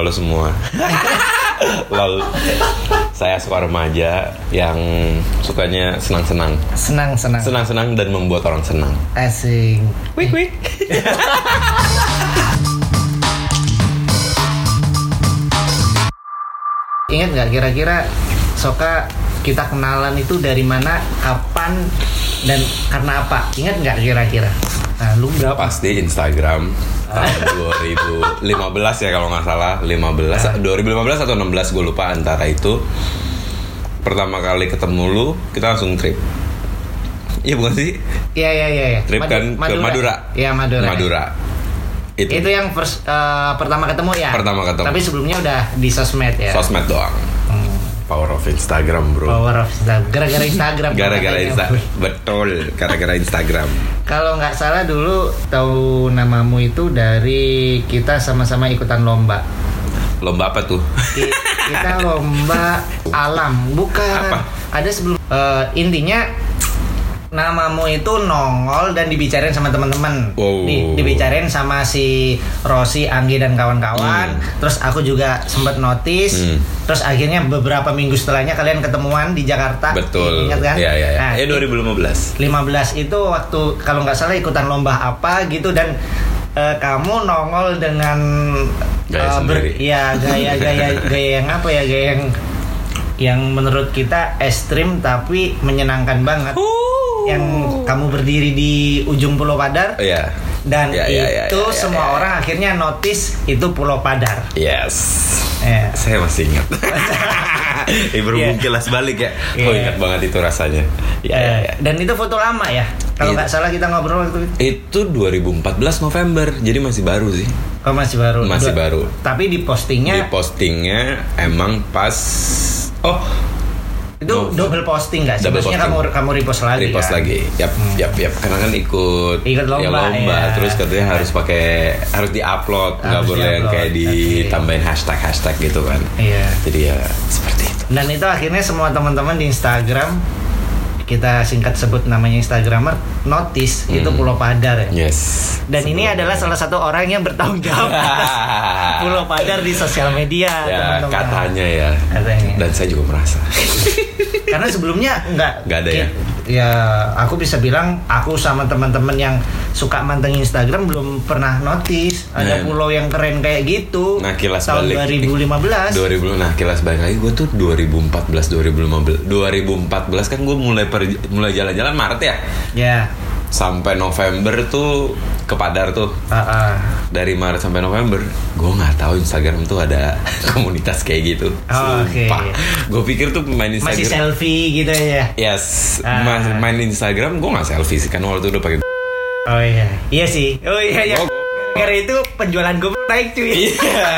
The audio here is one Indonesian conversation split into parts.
Halo semua. Lol. Saya suka remaja yang sukanya senang-senang. Senang, senang. Senang-senang dan membuat orang senang. Asing. Wik wik. Ingat nggak kira-kira Soka kita kenalan itu dari mana, kapan, dan karena apa? Ingat nggak kira-kira? Nah, lu Udah pasti Instagram tahun 2015 ya kalau nggak salah 15 2015 atau 16 gue lupa antara itu pertama kali ketemu lu kita langsung trip Iya bukan sih Iya iya iya. iya. trip Madu- kan ke Madura Iya Madura. Madura itu, Itu yang first, eh, pertama ketemu ya. Pertama ketemu. Tapi sebelumnya udah di sosmed ya. sosmed doang. Power of Instagram bro Power of Instagram. Gara-gara Instagram. gara-gara. Instagram betul gara-gara Instagram Kalau nggak salah dulu tahu namamu itu dari kita sama-sama ikutan lomba. lomba apa tuh Ki- Kita lomba alam, bukan. Apa? Ada sebelum eh, intinya namamu itu nongol dan dibicarain sama teman-teman. Wow. Di- dibicarain sama si Rosi, Anggi dan kawan-kawan. Hmm. Terus aku juga sempat notice. Hmm. Terus akhirnya beberapa minggu setelahnya kalian ketemuan di Jakarta. betul Ingat kan? ya ya ya Nah, ya 2015 15 itu waktu kalau nggak salah ikutan lomba apa gitu dan eh, kamu nongol dengan Gaya eh, sendiri. ya gaya gaya gaya yang apa ya gaya yang yang menurut kita ekstrim tapi menyenangkan banget yang kamu berdiri di ujung Pulau Padar Oh, ya dan Ya, ya, ya, itu ya, ya, semua ya. orang akhirnya notice itu Pulau Padar yes Ya. saya masih ingat eh, berhubung Iya. kilas balik ya oh Iya. ingat banget itu rasanya ya, ya, Eh, ya. dan itu foto lama ya kalau Iya. nggak salah kita ngobrol waktu itu itu 2014 November jadi masih baru sih oh, masih baru Masih Dua- baru. tapi di postingnya di postingnya emang pas oh Itu Oh, double posting nggak sih? double Maksudnya posting. kamu kamu repost lagi repost kan? lagi yap yap yap karena kan ikut Ikut lomba, ya. terus katanya harus pakai harus diupload nggak boleh yang kayak ditambahin hashtag hashtag gitu kan Iya. jadi ya seperti itu Dan itu akhirnya semua teman-teman di Instagram kita singkat sebut namanya Instagramer notice itu Pulau Padar ya. yes Dan ini adalah salah satu orang yang bertanggung jawab atas Pulau Padar di sosial media ya teman-teman. katanya ya Katanya. dan saya juga merasa Karena sebelumnya nggak Nggak ada ya? Ya aku bisa bilang aku sama teman-teman yang suka mantengin Instagram belum pernah notice ada Nah. pulau yang keren kayak gitu. Nah, kilas tahun balik. 2015. 2000 nah kilas balik lagi gue tuh 2014 2015 2014 kan gue mulai per- mulai jalan-jalan Maret ya Ya. Sampai November tuh ke Padar tuh ah, ah. dari Maret sampai November gue nggak tahu Instagram tuh ada komunitas kayak gitu Oh, oke. gue pikir tuh main Instagram Masih selfie gitu ya. yes Ah. mas- main Instagram gue nggak selfie sih kan waktu itu udah pakai Oh iya. Iya sih. Oh iya iya. Oh. Karena itu penjualan gue naik cuy. iya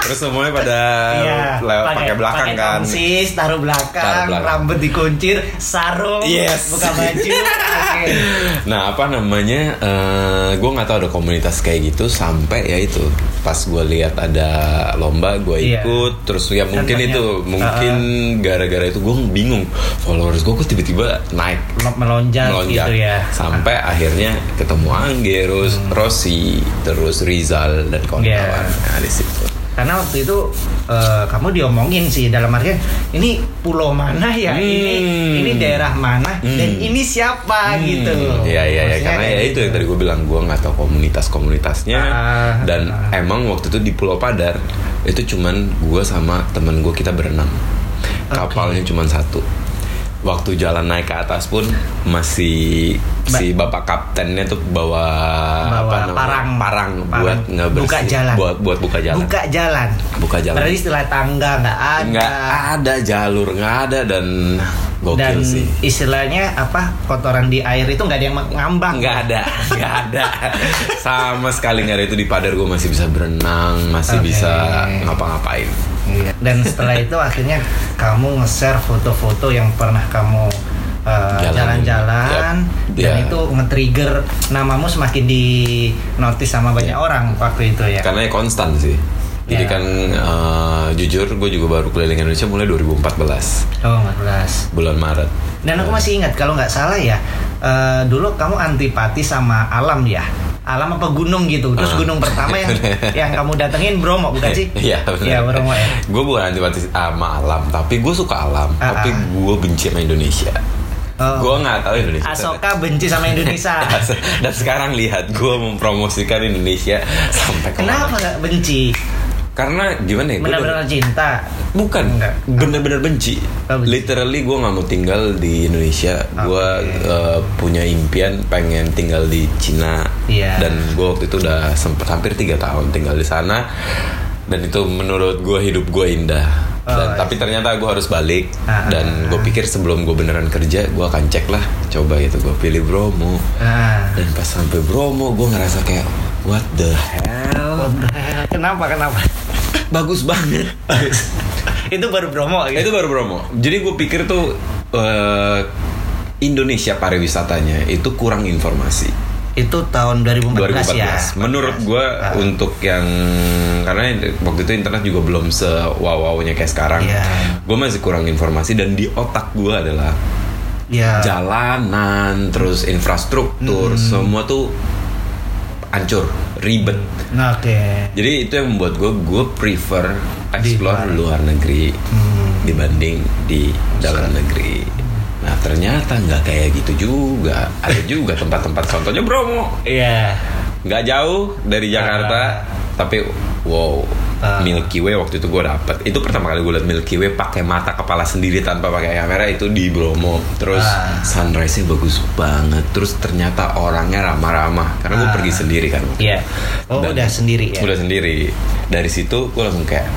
terus semuanya pada Iya, lewat pakai belakang pakai kan tongsis, taruh belakang, Taruh belakang. rambut dikuncir, sarung, Yes. buka baju. Oke. Nah apa namanya? eh gue nggak tahu ada komunitas kayak gitu sampai ya itu pas gue lihat ada lomba gue Iya. ikut terus ya mungkin banyak. itu mungkin gara-gara itu gue bingung followers gue kok tiba-tiba naik melonjak, melonjak gitu ya. sampai akhirnya ketemu Anggerus, Terus Rizal dan kawan-kawan. Iya. nah, di situ. Karena waktu itu eh, kamu diomongin sih dalam artian ini pulau mana ya, Hmm. ini ini daerah mana? Dan ini siapa? Gitu. Iya iya iya. Maksudnya karena ya itu yang tadi gue bilang gue nggak tahu komunitas-komunitasnya. Ah, dan ah. emang waktu itu di Pulau Padar itu cuman gue sama temen gue kita berenam. Kapalnya cuman satu. Waktu jalan naik ke atas pun masih si bapak kaptennya tuh bawa, Bawa apa namanya parang. parang Parang. buat ngebersih Buka jalan. buat buat buka jalan Buka jalan. buka jalan Berarti istilah tangga nggak ada. nggak ada jalur nggak ada dan gokil dan sih istilahnya apa kotoran di air itu nggak ada yang ngambang nggak ada nggak ada sama sekali nggak ada itu di Padar gue masih bisa berenang masih Oke. bisa ngapa-ngapain Iya. dan setelah itu akhirnya kamu nge-share foto-foto yang pernah kamu uh, Jalanin. jalan-jalan Yap. dan Iya. itu nge-trigger namamu semakin di notice sama banyak orang waktu itu ya karena ya konstan sih jadi Ya. kan eh, jujur gue juga baru keliling Indonesia mulai 2014 oh 14 bulan Maret dan aku masih ingat kalau nggak salah ya eh, dulu kamu antipati sama alam ya alam apa gunung gitu. Terus Ah. gunung pertama yang yang kamu datengin Bromo bukan sih? Iya. Iya Bromo ya. Gue bukan antipati sama alam, tapi gue suka alam, Ah, tapi ah. gue benci sama Indonesia. Oh. Gue nggak tahu Indonesia. Asoka benci sama Indonesia. Dan sekarang lihat gue mempromosikan Indonesia sampai ke mana. Kenapa nggak benci? Karena gimana ya? Benar-benar cinta. Bukan, Enggak. bener-bener benci. Oh, benci. Literally gue nggak mau tinggal di Indonesia. Gue Oke. punya impian pengen tinggal di Cina. Iya. Dan gue waktu itu udah sempet hampir tiga tahun tinggal di sana. Dan itu menurut gue hidup gue indah. Oh, Dan, iya. tapi ternyata gue harus balik. Ah, Dan gue pikir sebelum gue beneran kerja, gue akan cek lah. Coba gitu gue pilih Bromo. Nah. Dan pas sampai Bromo, gue ngerasa kayak what the hell? What the hell? Kenapa kenapa? Bagus banget. itu baru Bromo gitu. itu baru Bromo. Jadi gue pikir tuh eh, Indonesia pariwisatanya itu kurang informasi. Itu tahun 2014, 2014. ya. Menurut gue Ah. untuk yang karena waktu itu internet juga belum se wow nya kayak sekarang. Iya. Gue masih kurang informasi dan di otak gue adalah Ya. jalanan, terus infrastruktur, Hmm. semua tuh hancur, ribet. Nah, Oke. Jadi itu yang membuat gue gue prefer explore Di luar negeri Hmm. dibanding di dalam negeri. Nah ternyata nggak kayak gitu juga. Ada juga tempat-tempat contohnya Bromo, Iya. nggak jauh dari Jakarta, tapi wow. Ah. Milky Way waktu itu gue dapet Itu pertama kali gue liat Milky Way pakai mata kepala sendiri tanpa pakai kamera itu di Bromo. Terus Ah. sunrise-nya bagus banget. Terus ternyata orangnya ramah-ramah karena gue Ah. pergi sendiri kan. Iya. itu. Oh, Dan- udah sendiri ya. Udah sendiri. Dari situ gue langsung kayak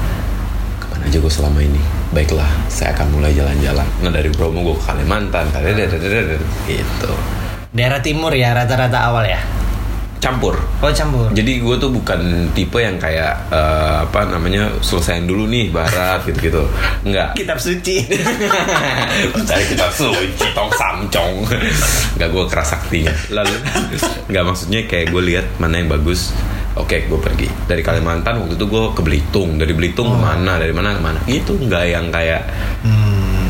aja gue selama ini. Baiklah, saya akan mulai jalan-jalan. Nah dari Bromo gue ke Kalimantan, gitu. Daerah timur ya rata-rata awal ya. Campur. Oh campur. Jadi gue tuh bukan tipe yang kayak eh, apa namanya selesaiin dulu nih barat gitu-gitu. Enggak. Kitab suci. Cari kita suci tong samcong. Enggak gue keras saktinya. Lalu enggak maksudnya kayak gue lihat mana yang bagus. Oke, gue pergi dari Kalimantan waktu itu gue ke Belitung. Dari Belitung ke mana? Dari mana ke mana? Itu enggak yang kayak Hmm.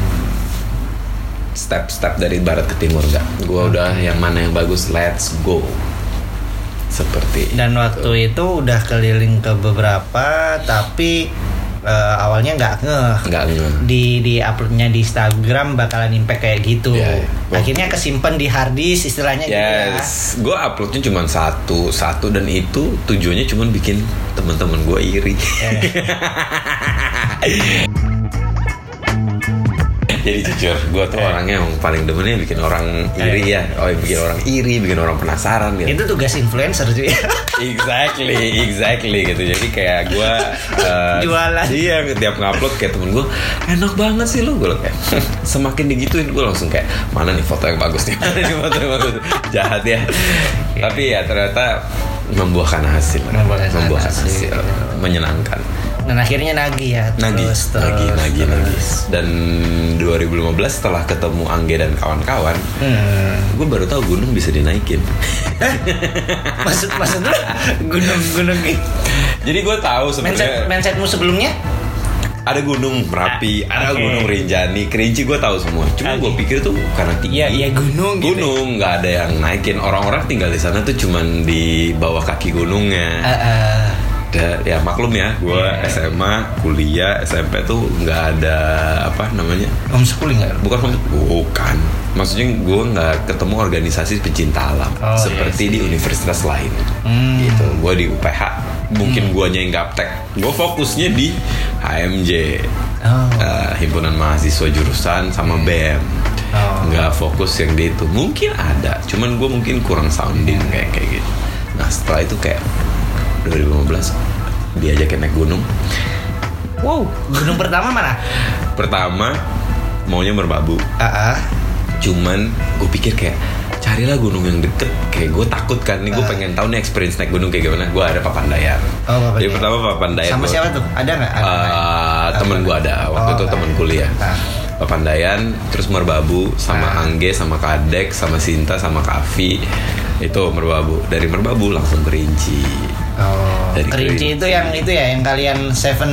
step-step dari barat ke timur enggak. Gue udah yang mana yang bagus. Let's go. Seperti Dan waktu itu udah keliling ke beberapa, tapi eh, awalnya nggak ngeh. enggak enggak. Di di uploadnya di Instagram bakalan impact kayak gitu. Iya, iya. Akhirnya kesimpan di hard disk istilahnya gitu ya. Yes, gue uploadnya cuma satu satu dan itu tujuannya cuma bikin teman-teman gue iri. Jadi jujur, gue tuh Eh. orangnya yang paling demennya bikin orang iri ya, oh bikin orang iri, bikin orang penasaran gitu. Itu tugas influencer cuy. Exactly, exactly gitu. Jadi kayak gue Jualan. Iya, tiap ngupload kayak temen gue enak banget sih lu gue kayak semakin digituin gue langsung kayak mana nih foto yang bagus nih, mana nih foto yang bagus. Jahat ya. Tapi ya ternyata membuahkan hasil, Membuahkan membuahkan hasil. hasil, menyenangkan. Dan akhirnya nagih ya. Nagih, terus, nagih, terus, nagih, terus. nagih. Dan 2015 setelah ketemu Angge dan kawan-kawan, Hmm. gue baru tahu gunung bisa dinaikin. Maksud maksud lu gunung-gunung gitu. Jadi gue tahu Mindset sebenarnya mindsetmu sebelumnya? ada gunung Merapi, ada Oke. gunung Rinjani, Kerinci gue tahu semua. Cuma gue Oke. pikir tuh karena tinggi. Iya, iya gunung gitu. Gunung nggak ada yang naikin. Orang-orang tinggal di sana tuh cuman di bawah kaki gunungnya. Eh, eh. Da- ya maklum ya, gue Iya. SMA, kuliah, SMP tuh nggak ada apa namanya. homeschooling nggak? Bukan bukan. Maksudnya gue nggak ketemu organisasi pecinta alam Oh, seperti iya di universitas lain. Hmm. Gitu. Gue di UPH. Mungkin guanya yang gaptek. Gue fokusnya di HMJ. Oh. Eh, himpunan mahasiswa jurusan sama BEM. Oh. Nggak fokus yang di itu. Mungkin ada, cuman gue mungkin kurang sounding kayak kayak gitu. Nah setelah itu kayak 2015 diajakin naik gunung. Wow, gunung pertama mana? Pertama maunya merbabu. Ah, ah. cuman gue pikir kayak carilah gunung yang deket kayak gue takut kan nih gue pengen tahu nih experience naik gunung kayak gimana gue ada Papandayan Oh, Papandayan. jadi pertama Papandayan Sama gua- siapa tuh? Ada nggak? Eh, temen gue ada waktu Oh, itu temen kuliah Ah. Papandayan terus Merbabu sama Ah. Angge sama Kadek sama Sinta sama Kavi itu Merbabu dari Merbabu langsung kerinci Oh, Dari kerinci, itu yang itu ya yang kalian Seven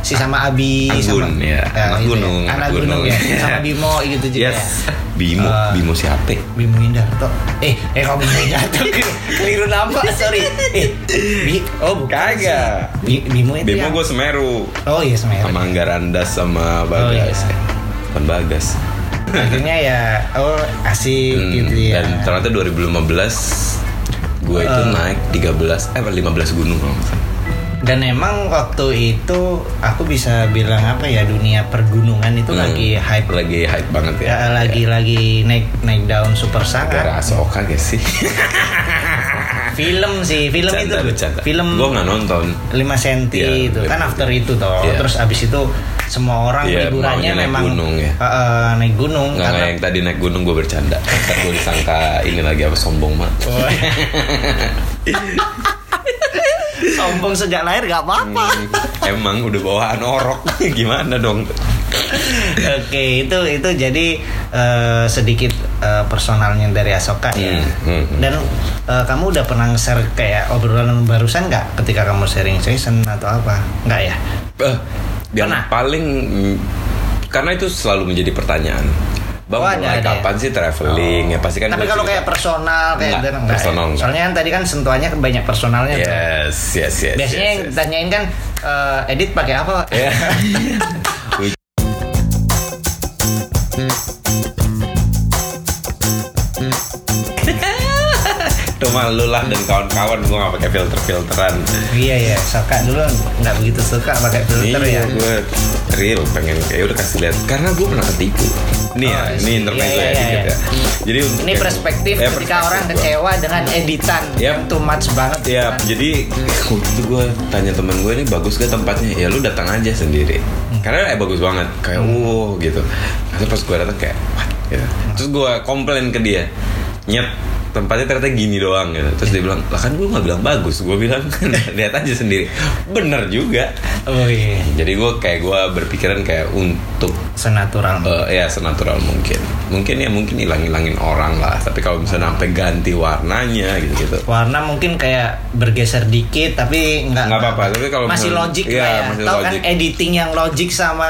si sama Abi Anggun, sama ya. Anak itu gunung, anak, anak gunung, ya sama Bimo gitu juga Yes. ya. Bimo, Ah. Bimo siapa? Bimo Indarto. Eh, eh kok Bimo Indarto keliru nama, sorry. Eh, Bi, oh bukan. Kagak. Bi, Bimo itu Bimo yang- gue Semeru. Oh iya Semeru. Sama Anggarandas sama Oh, iya. Bagas. Bukan Bagas. Akhirnya ya oh asik Hmm, gitu ya. Dan ternyata 2015 gue itu Eh. naik 13 eh apa, 15 gunung kalau nggak salah. Dan emang waktu itu aku bisa bilang apa ya dunia pergunungan itu Hmm. lagi hype lagi hype banget ya. ya, lagi lagi naik naik daun super sangat. Gara Asoka gak sih? Film sih, film Bercanda, itu bercanda. film Gue nggak nonton. 5 cm Iya, itu kan after itu toh. Iya. Terus abis itu semua orang Iya, liburannya maunya naik memang gunung ya. Eh, naik gunung Nggak nggak yang tadi naik gunung gue bercanda. Ntar gue disangka ini lagi apa sombong mah. Oh. sombong sejak lahir gak apa-apa. Hmm, emang udah bawaan orok gimana dong? Oke, itu itu jadi eh, sedikit eh, personalnya dari Asoka ya. Hmm, hmm, hmm. Dan eh, kamu udah pernah share kayak obrolan barusan nggak ketika kamu sharing session atau apa? Nggak ya? Eh, yang Pernah? paling mm, karena itu selalu menjadi pertanyaan. Bang Oh, ada, mulai ada ya? kapan sih traveling? Ya pasti kan Tapi kalau cerita. kayak personal kayak enggak personal ya? nggak. Soalnya kan tadi kan sentuhannya banyak personalnya tuh. Yes, yes, yes. Biasanya yes, yang yes. ditanyain kan eh, edit pakai apa? Ya. Itu mah lu lah dan kawan-kawan gue gak pakai filter-filteran. Iya ya, Soka dulu nggak begitu suka pakai filter iya, ya. gue real pengen kayak udah kasih lihat karena gue pernah ketipu. Nih ya, Oh, ini iya, internet iya, gue ya, iya, dikit iya. ya. Jadi Ini perspektif ya, ketika perspektif orang gua. kecewa dengan editan Yep. yang too much banget. Ya, kan. jadi waktu itu gue tanya temen gue ini bagus gak tempatnya? Ya lu datang aja sendiri. Karena eh bagus banget, kayak wow gitu. Terus pas gue datang kayak what? Gitu. Terus gue komplain ke dia, nyet tempatnya ternyata gini doang gitu. Terus dia bilang, lah kan gue nggak bilang bagus, gue bilang lihat aja sendiri. Bener juga. Oh iya, Jadi gue kayak gue berpikiran kayak untuk senatural. eh, ya senatural mungkin. Mungkin ya mungkin hilang-hilangin orang lah. Tapi kalau misalnya sampai ganti warnanya gitu gitu. Warna mungkin kayak bergeser dikit tapi nggak Nggak apa-apa, tapi kalau masih logik iya, lah ya. masih Tahu kan editing yang logik sama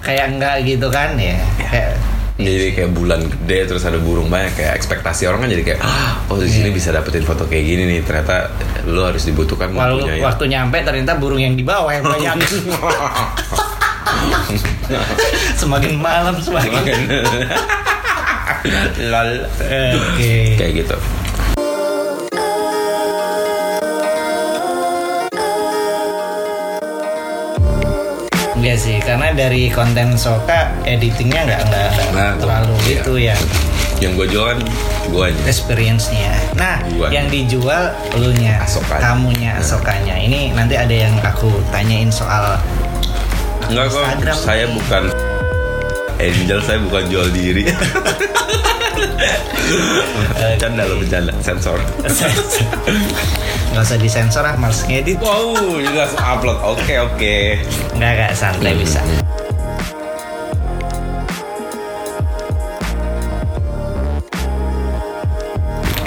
kayak enggak gitu kan ya. Kayak jadi kayak bulan gede terus ada burung banyak kayak ekspektasi orang kan jadi kayak "Ah, oh di sini bisa dapetin foto kayak gini nih ternyata lo harus dibutuhkan Walau mempunyai waktu nyampe ternyata burung yang di bawah yang banyak. semakin malam semakin. lol Oke. kayak gitu Iya sih, karena dari konten Soka editingnya nggak nggak Nah, terlalu Iya. itu ya yang gue jual kan gue aja experience-nya. Nah, Gua. yang dijual elunya, Asokanya. kamunya, Nah. asokanya. Ini nanti ada yang aku tanyain soal Enggak kok, saya bukan Angel, saya bukan jual diri. bercanda lo bercanda, sensor. Nggak usah disensor ah, males ngedit. Wow, juga langsung upload. Oke oke. Nggak nggak santai bisa.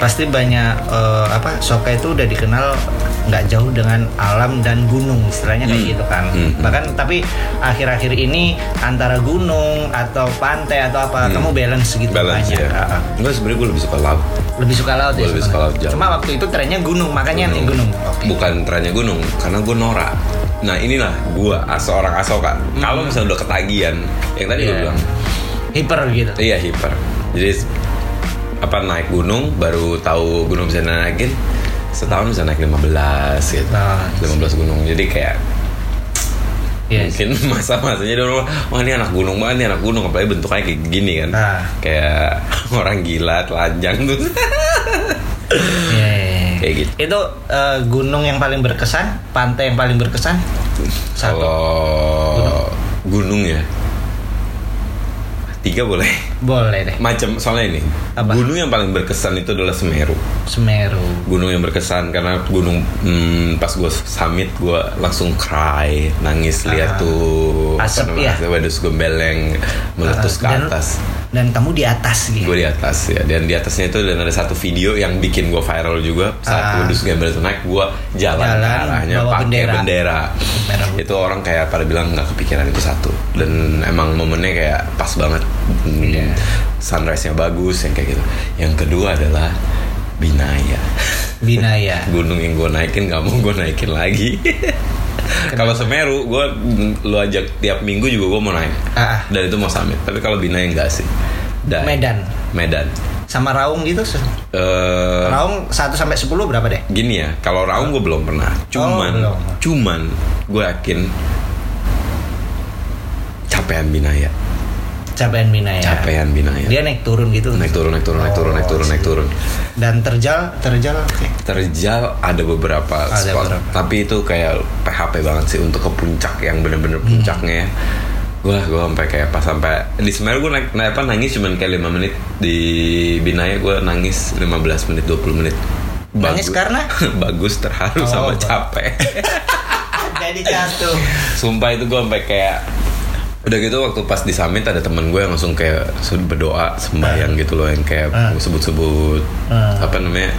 Pasti banyak eh, apa Soka itu udah dikenal nggak jauh dengan alam dan gunung istilahnya kayak Hmm. gitu kan. Hmm. Bahkan tapi akhir-akhir ini antara gunung atau pantai atau apa Hmm. kamu balance gitu Balance banyak. ya. Enggak sebenarnya gue lebih suka laut. Lebih suka laut ya. Gua lebih suka laut jauh. Cuma waktu itu trennya gunung makanya nih gunung. Oke. Bukan trennya gunung, karena gue norak. Nah inilah gue seorang asoka. Kalau misalnya udah ketagihan, yang tadi gue Iya. bilang, Hiper gitu. iya hiper. Jadi apa naik gunung, baru tahu gunung bisa naikin. Setahun bisa naik 15 gitu. Nah, 15 gunung. Jadi kayak Iya. mungkin masa-masanya dulu wah ini anak gunung banget ini anak gunung apalagi bentuknya kayak gini kan Ah. kayak orang gila telanjang tuh Iya, iya, iya. kayak gitu Itu eh, gunung yang paling berkesan, pantai yang paling berkesan. Satu. kalau gunung ya tiga boleh Boleh deh. macam soalnya ini Apa? gunung yang paling berkesan itu adalah Semeru Semeru. gunung yang berkesan karena gunung hmm, pas gue summit gue langsung cry nangis lihat Ah. tuh Asap, ya? wedus gembel yang meletus ke Dan atas dan kamu di atas gitu. gue di atas ya dan di atasnya itu dan ada satu video yang bikin gue viral juga saat Ah. Kudus Gembel itu naik gue jalan, Jalan, ke arahnya pakai bendera. bendera, itu orang kayak pada bilang nggak kepikiran itu satu dan emang momennya kayak pas banget Hmm, Iya. sunrise nya bagus yang kayak gitu yang kedua adalah Binaya Binaya. gunung yang gue naikin gak mau gue naikin lagi kalau Semeru gue lu ajak tiap minggu juga gue mau naik Ah, ah. dan itu mau summit tapi kalau Binaya enggak sih Dan- Medan. Medan Sama Raung gitu. Eh, Raung 1 sampai 10 berapa deh? gini ya kalau Raung gue belum pernah cuman belum. cuman gue yakin capean Binaya Capaian Binaya. capean Binaya Dia naik turun gitu. naik turun naik turun naik turun naik turun naik turun Dan terjal, terjal oke. terjal ada beberapa Ada spot beberapa. tapi itu kayak PHP banget sih untuk ke puncak yang bener-bener Hmm. puncaknya ya gue gue sampai kayak pas sampai di Semeru gue naik, naik apa nangis cuman kayak 5 menit di Binaya gue nangis 15 menit 20 menit Nangis karena? bagus terharu Oh, sama bagus. capek Jadi jatuh. sumpah itu gue sampai kayak udah gitu waktu pas di summit ada temen gue yang langsung kayak berdoa sembahyang gitu loh yang kayak Ah. sebut-sebut Ah. apa namanya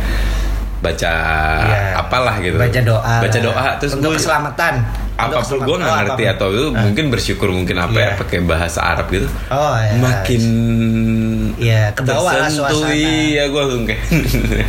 baca Iya. apalah gitu Baca doa. baca lah. doa terus untuk gue keselamatan. Untuk apa pun gue nggak. Oh, ngerti atau itu Ah. mungkin bersyukur mungkin apa ya Iya. pakai bahasa Arab gitu Oh, iya. makin Iya, kebawa tersentuh, iya gue langsung kayak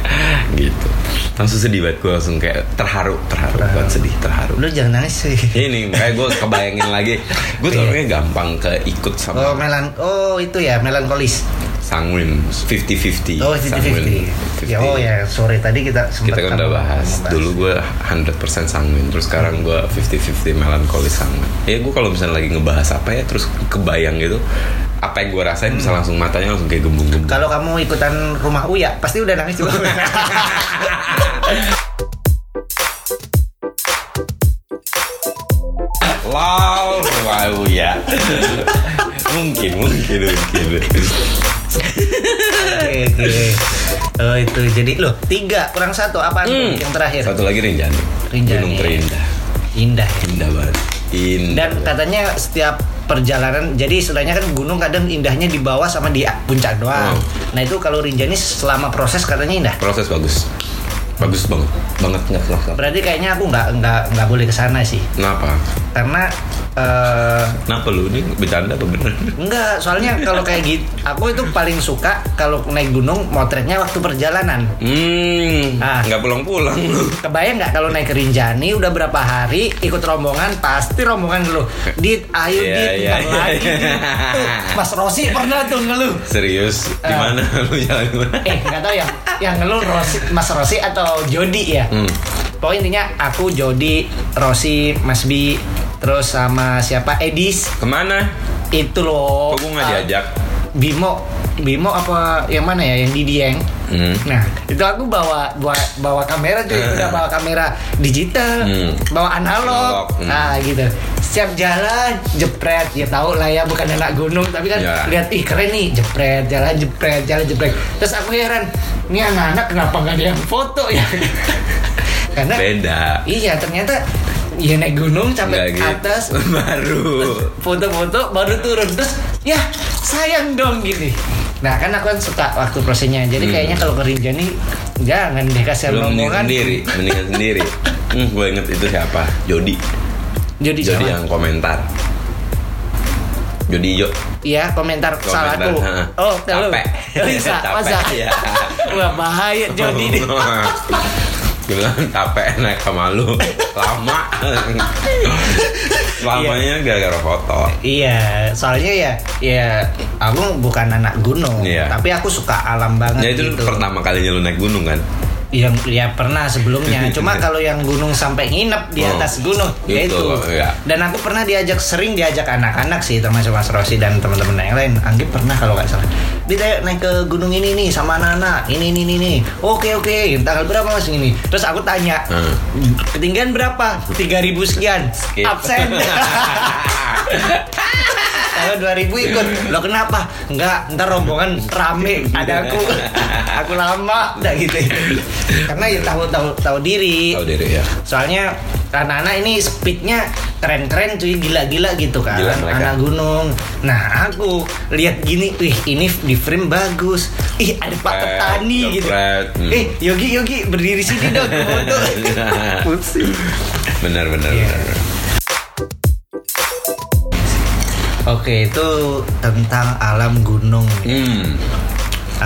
gitu langsung sedih banget gue langsung kayak terharu terharu bukan sedih terharu Lu jangan nangis sih. ini kayak gue kebayangin lagi gue tuh orangnya gampang keikut Oh, sama melan oh itu ya, melankolis. Sanguin 50-50 Oh, Sanguin 50-50. Ya, oh ya, sore tadi kita sempat kita kan udah bahas membahas. dulu gue 100% sanguin terus sekarang gue 50-50 melankolis sanguin ya gue kalau misalnya lagi ngebahas apa ya terus kebayang gitu apa yang gue rasain bisa langsung matanya langsung kayak gembung-gembung Kalau kamu ikutan rumah Uya, pasti udah nangis juga. Wow, wow ya. mungkin, mungkin, mungkin. Oke, oke. Oh itu jadi loh tiga kurang satu apa Hmm. yang terakhir? Satu lagi Rinjani. Rinjani. Gunung terindah. Indah. ya. Indah banget. Indah. Dan katanya setiap perjalanan, jadi istilahnya kan gunung kadang indahnya di bawah sama di puncak doang. Oh. Nah itu kalau Rinjani selama proses katanya indah. proses bagus. Bagus banget. Banget nggak salah. Berarti kayaknya aku nggak nggak nggak boleh ke sana sih, Kenapa? karena eh Kenapa lu ini bercanda apa bener? Enggak, soalnya kalau kayak gitu, aku itu paling suka kalau naik gunung motretnya waktu perjalanan. Hmm, Ah. nggak pulang-pulang lu. Kebayang nggak kalau naik ke Rinjani udah berapa hari ikut rombongan pasti rombongan ngeluh. Dit, ayo Iya, dit, bentar iya, lagi. iya. Dit." Tuh, Mas Rosi pernah tuh ngeluh. Serius? Di Ah. mana lu jalan di mana? Eh, nggak tahu ya, yang ngeluh Rosi, Mas Rosi atau Jody ya. Hmm. Pokoknya intinya aku Jody, Rosi, Mas Bi, terus sama siapa Edis Ke mana? itu loh. Kok gue nggak Ah, diajak? Bimo, Bimo apa yang mana ya? Yang di Dieng. Hmm. Nah, itu aku bawa bawa, bawa kamera cuy, udah bawa kamera digital, Hmm. bawa analog. Analog, hmm. Nah, gitu. Setiap jalan jepret, ya tahu lah ya bukan anak gunung, tapi kan Ya. lihat ih keren nih, jepret, jalan jepret, jalan jepret. Terus aku heran, ini anak-anak kenapa nggak ada yang foto ya? Karena Beda. iya ternyata ya naik gunung sampai Nggak gitu. atas Baru. foto-foto baru turun terus ya sayang dong gini nah kan aku kan suka waktu prosesnya jadi Hmm. kayaknya kalau ke Rinjani jangan deh kasih Lu mending rombongan sendiri, mendingan sendiri. Hmm, gue inget itu siapa? Jody. Jody siapa? yang komentar. Jody Jo. Iya komentar, salah Komentar, aku. ha. Oh, kalau Capek. bisa, masa? iya. Wah bahaya Jody nih. Bilang capek naik sama lu. Lama. Lamanya gara-gara foto. Iya, soalnya ya, ya aku bukan anak gunung, Iya. tapi aku suka alam banget Ya itu gitu. pertama kalinya lu naik gunung kan? Yang ya pernah sebelumnya cuma kalau yang gunung sampai nginep di Oh, atas gunung ya itu, itu. iya. dan aku pernah diajak sering diajak anak-anak sih termasuk Mas Rosi dan teman-teman yang lain. Anggi pernah kalau nggak salah Dit ayo naik ke gunung ini nih sama anak-anak. Ini ini ini ini. Oke oke. Tanggal berapa mas ini? Terus aku tanya Hmm. ketinggian berapa? 3000 sekian. Skip. absen. Kalau 2000 ikut. Lo kenapa? Enggak, ntar rombongan rame Ada aku. Aku lama Udah gitu. Karena ya tahu tahu tahu diri. Tahu diri ya. Soalnya anak-anak ini speednya keren-keren cuy gila-gila gitu kan Gila mereka. anak gunung nah aku lihat gini wih ini di frame bagus ih ada pak Jepret, petani gitu jepret, hmm. eh Yogi Yogi berdiri sini dong foto pusing bener, Iya. bener. Oke, itu tentang alam gunung. Hmm,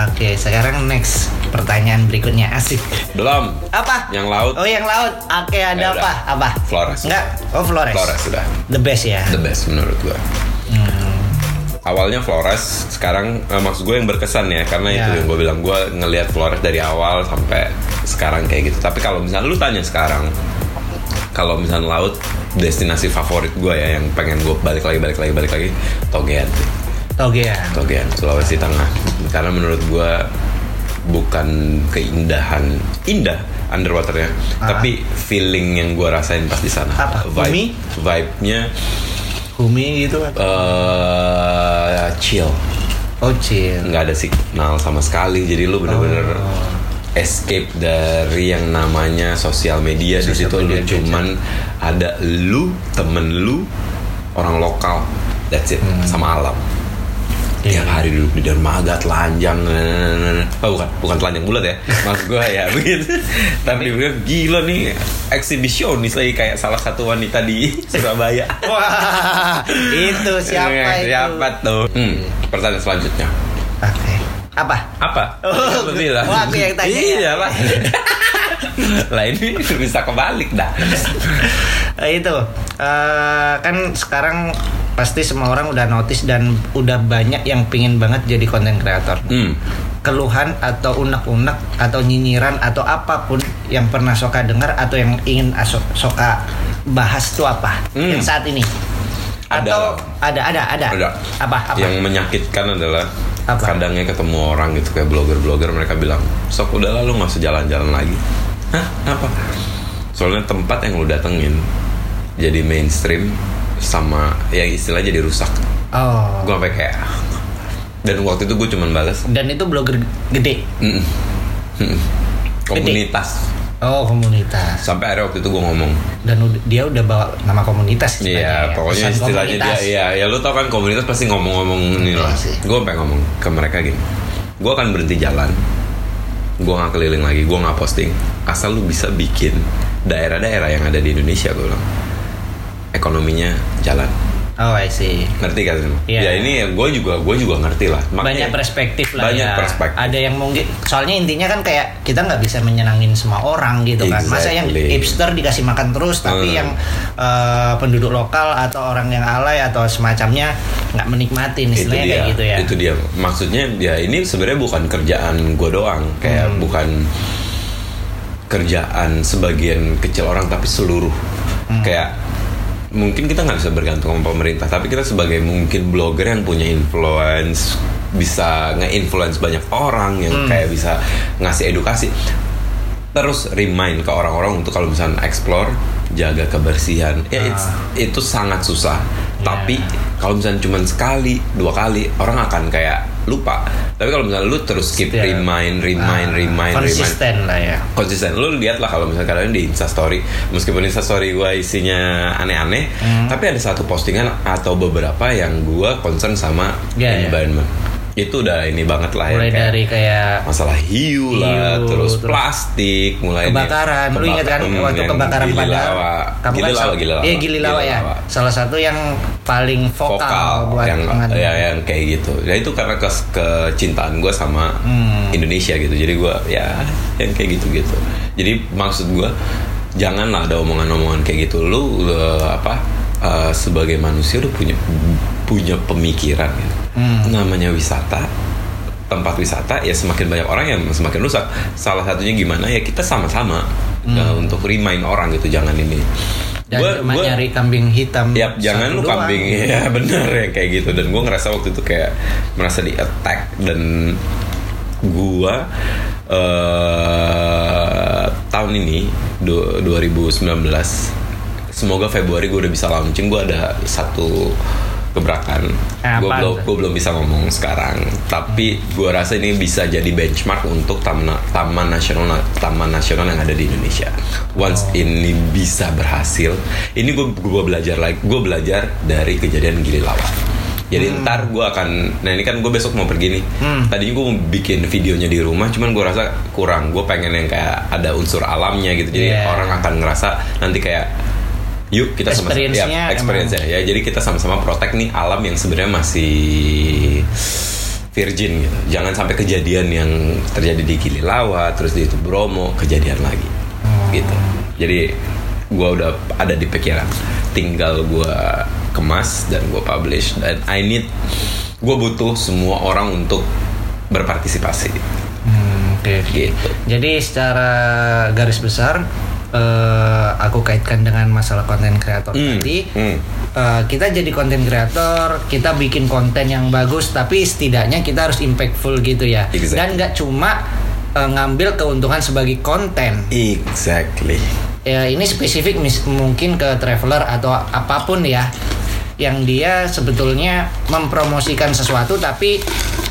Oke, sekarang next pertanyaan berikutnya asik. belum. Apa? Yang laut. Oh, yang laut. Oke, ada Ya udah. apa? Apa? Flores. Enggak. Oh, Flores. Flores sudah. The best ya. The best menurut gua. Hmm. Awalnya Flores, sekarang eh, maksud gue yang berkesan ya, karena Ya. itu yang gue bilang gue ngelihat Flores dari awal sampai sekarang kayak gitu. Tapi kalau misalnya lu tanya sekarang, kalau misalnya laut, destinasi favorit gue ya, yang pengen gue balik lagi, balik lagi, balik lagi, Togean. Togean. Togean, Sulawesi Tengah. Karena menurut gue bukan keindahan indah underwaternya, Ah. tapi feeling yang gue rasain pas di sana. Apa? Vibe, vibe-nya Humi gitu kan. eh chill, Oh, chill. nggak ada signal sama sekali. Jadi lu bener-bener Oh. escape dari yang namanya sosial media. di situ lu aja. cuman ada lu, temen lu, orang lokal. That's it, Hmm. sama alam. Tiap hari duduk di dermaga telanjang Oh bukan, bukan telanjang bulat ya Maksud gue ya begitu Tapi gue gila nih Eksibisionis lagi kayak salah satu wanita di Surabaya Wah, itu siapa itu? Siapa tuh hmm, Pertanyaan selanjutnya Oke. Apa? Apa? Oh, Lu bilang. oh, aku yang tanya ya. Iya lah Lah ini bisa kebalik dah Eh, itu eh, kan sekarang pasti semua orang udah notice dan udah banyak yang pingin banget jadi konten kreator. hmm. Keluhan atau unek-unek atau nyinyiran atau apa pun yang pernah Soka dengar atau yang ingin aso- Soka bahas itu apa? Hmm. Yang saat ini. Ada Atau ada ada ada. Ada. Apa apa? Yang menyakitkan adalah Apa? Kadangnya ketemu orang gitu Kayak blogger-blogger Mereka bilang Sok udah lah lu gak usah jalan-jalan lagi Hah? Apa? Soalnya tempat yang lu datengin Jadi mainstream Sama Ya istilahnya jadi rusak Oh. Gue sampai kayak Dan waktu itu gue cuman balas Dan itu blogger gede. Komunitas Oh, komunitas. Sampai akhirnya waktu itu gue ngomong Dan dia udah bawa nama komunitas Iya, ya. pokoknya Pesan istilahnya dia, komunitas. iya, ya lu tau kan komunitas pasti ngomong-ngomong ini lah. Gue pengen ngomong ke mereka gini, gue akan berhenti jalan, gue nggak keliling lagi, gue nggak posting, asal lu bisa bikin daerah-daerah yang ada di Indonesia, gue bilang, ekonominya jalan. Oh, I see. Ngerti kan? Iya. Ya ini gue juga gue juga ngerti lah. banyak perspektif lah banyak ya. perspektif. Ada yang mungkin soalnya intinya kan kayak kita nggak bisa menyenangin semua orang gitu kan. Masa yang Exactly. hipster dikasih makan terus tapi Hmm. yang eh, penduduk lokal atau orang yang alay atau semacamnya nggak menikmatin itu istilahnya kayak gitu ya. itu dia. Maksudnya ya ini sebenarnya bukan kerjaan gue doang, kayak Hmm. bukan kerjaan sebagian kecil orang tapi seluruh. Hmm. Kayak mungkin kita nggak bisa bergantung sama pemerintah, tapi kita sebagai mungkin blogger yang punya influence bisa nge-influence banyak orang yang Hmm. kayak bisa ngasih edukasi. Terus remind ke orang-orang untuk kalau misalnya explore, jaga kebersihan. Ya it's- Ah. itu sangat susah. Ya. Tapi kalau misalnya cuma sekali, dua kali, orang akan kayak lupa. Tapi kalau misalnya lu terus keep Setiap- remind, remind, Ah, remind, remind konsisten lah ya. konsisten lu lihat lah kalau misalnya kalian di instastory meskipun instastory gue isinya aneh-aneh Hmm. tapi ada satu postingan atau beberapa yang gue concern sama Ya, ya. environment itu udah ini banget lah ya Mulai kayak dari kayak masalah hiu lah Hiu, terus, terus plastik mulai kebakaran. Lu ingat kan waktu kebakaran Gili pada Lawa. kamu Gili kan Lawa, Gili Lawa. Iya Gili Lawa ya. Lawa. Salah satu yang paling vokal, buat yang ya yang kayak gitu ya itu karena kes kecintaan gue sama Hmm. Indonesia gitu jadi gue ya yang kayak gitu gitu jadi maksud gue janganlah ada omongan-omongan kayak gitu lu eh, apa eh, sebagai manusia lu punya punya pemikiran gitu. Hmm. namanya wisata tempat wisata ya semakin banyak orang yang semakin rusak salah satunya gimana ya kita sama-sama Hmm. eh, untuk remind orang gitu jangan ini Dan Gua- cuma gua- nyari kambing hitam. Yap, jangan lu doang. kambing ya bener ya kayak gitu dan gue ngerasa waktu itu kayak merasa di attack dan gua eh tahun ini du- 2019 semoga Februari gue udah bisa launching gue ada satu gebrakan. Eh, gue belum gue belum bisa ngomong sekarang. Tapi gue rasa ini bisa jadi benchmark untuk taman taman nasional taman nasional yang ada di Indonesia. Once ini bisa berhasil, ini gue gue belajar lagi. Gue belajar dari kejadian Gili Lawa. Jadi ntar gue akan, nah ini kan gue besok mau pergi nih. Tadinya gue mau bikin videonya di rumah, cuman gue rasa kurang. Gue pengen yang kayak ada unsur alamnya gitu. Jadi Yeah. orang akan ngerasa nanti kayak yuk kita sama-sama Experience-nya ya, experience ya. Jadi kita sama-sama protect nih alam yang sebenarnya masih virgin gitu. Jangan sampai kejadian yang terjadi di Gili Lawa, terus di itu Bromo kejadian lagi. Gitu. Jadi gua udah ada di pikiran. Tinggal gua kemas dan gua publish dan I need gue butuh semua orang untuk berpartisipasi Hmm, Oke. gitu. Jadi secara garis besar eh, aku kaitkan dengan masalah konten kreator Hmm, tadi. hmm. Eh, kita jadi konten kreator, kita bikin konten yang bagus, tapi setidaknya kita harus impactful gitu ya. Exactly. Dan nggak cuma eh, ngambil keuntungan sebagai konten. Exactly. Ya ini spesifik mis- mungkin ke traveler atau apa pun ya, yang dia sebetulnya mempromosikan sesuatu, tapi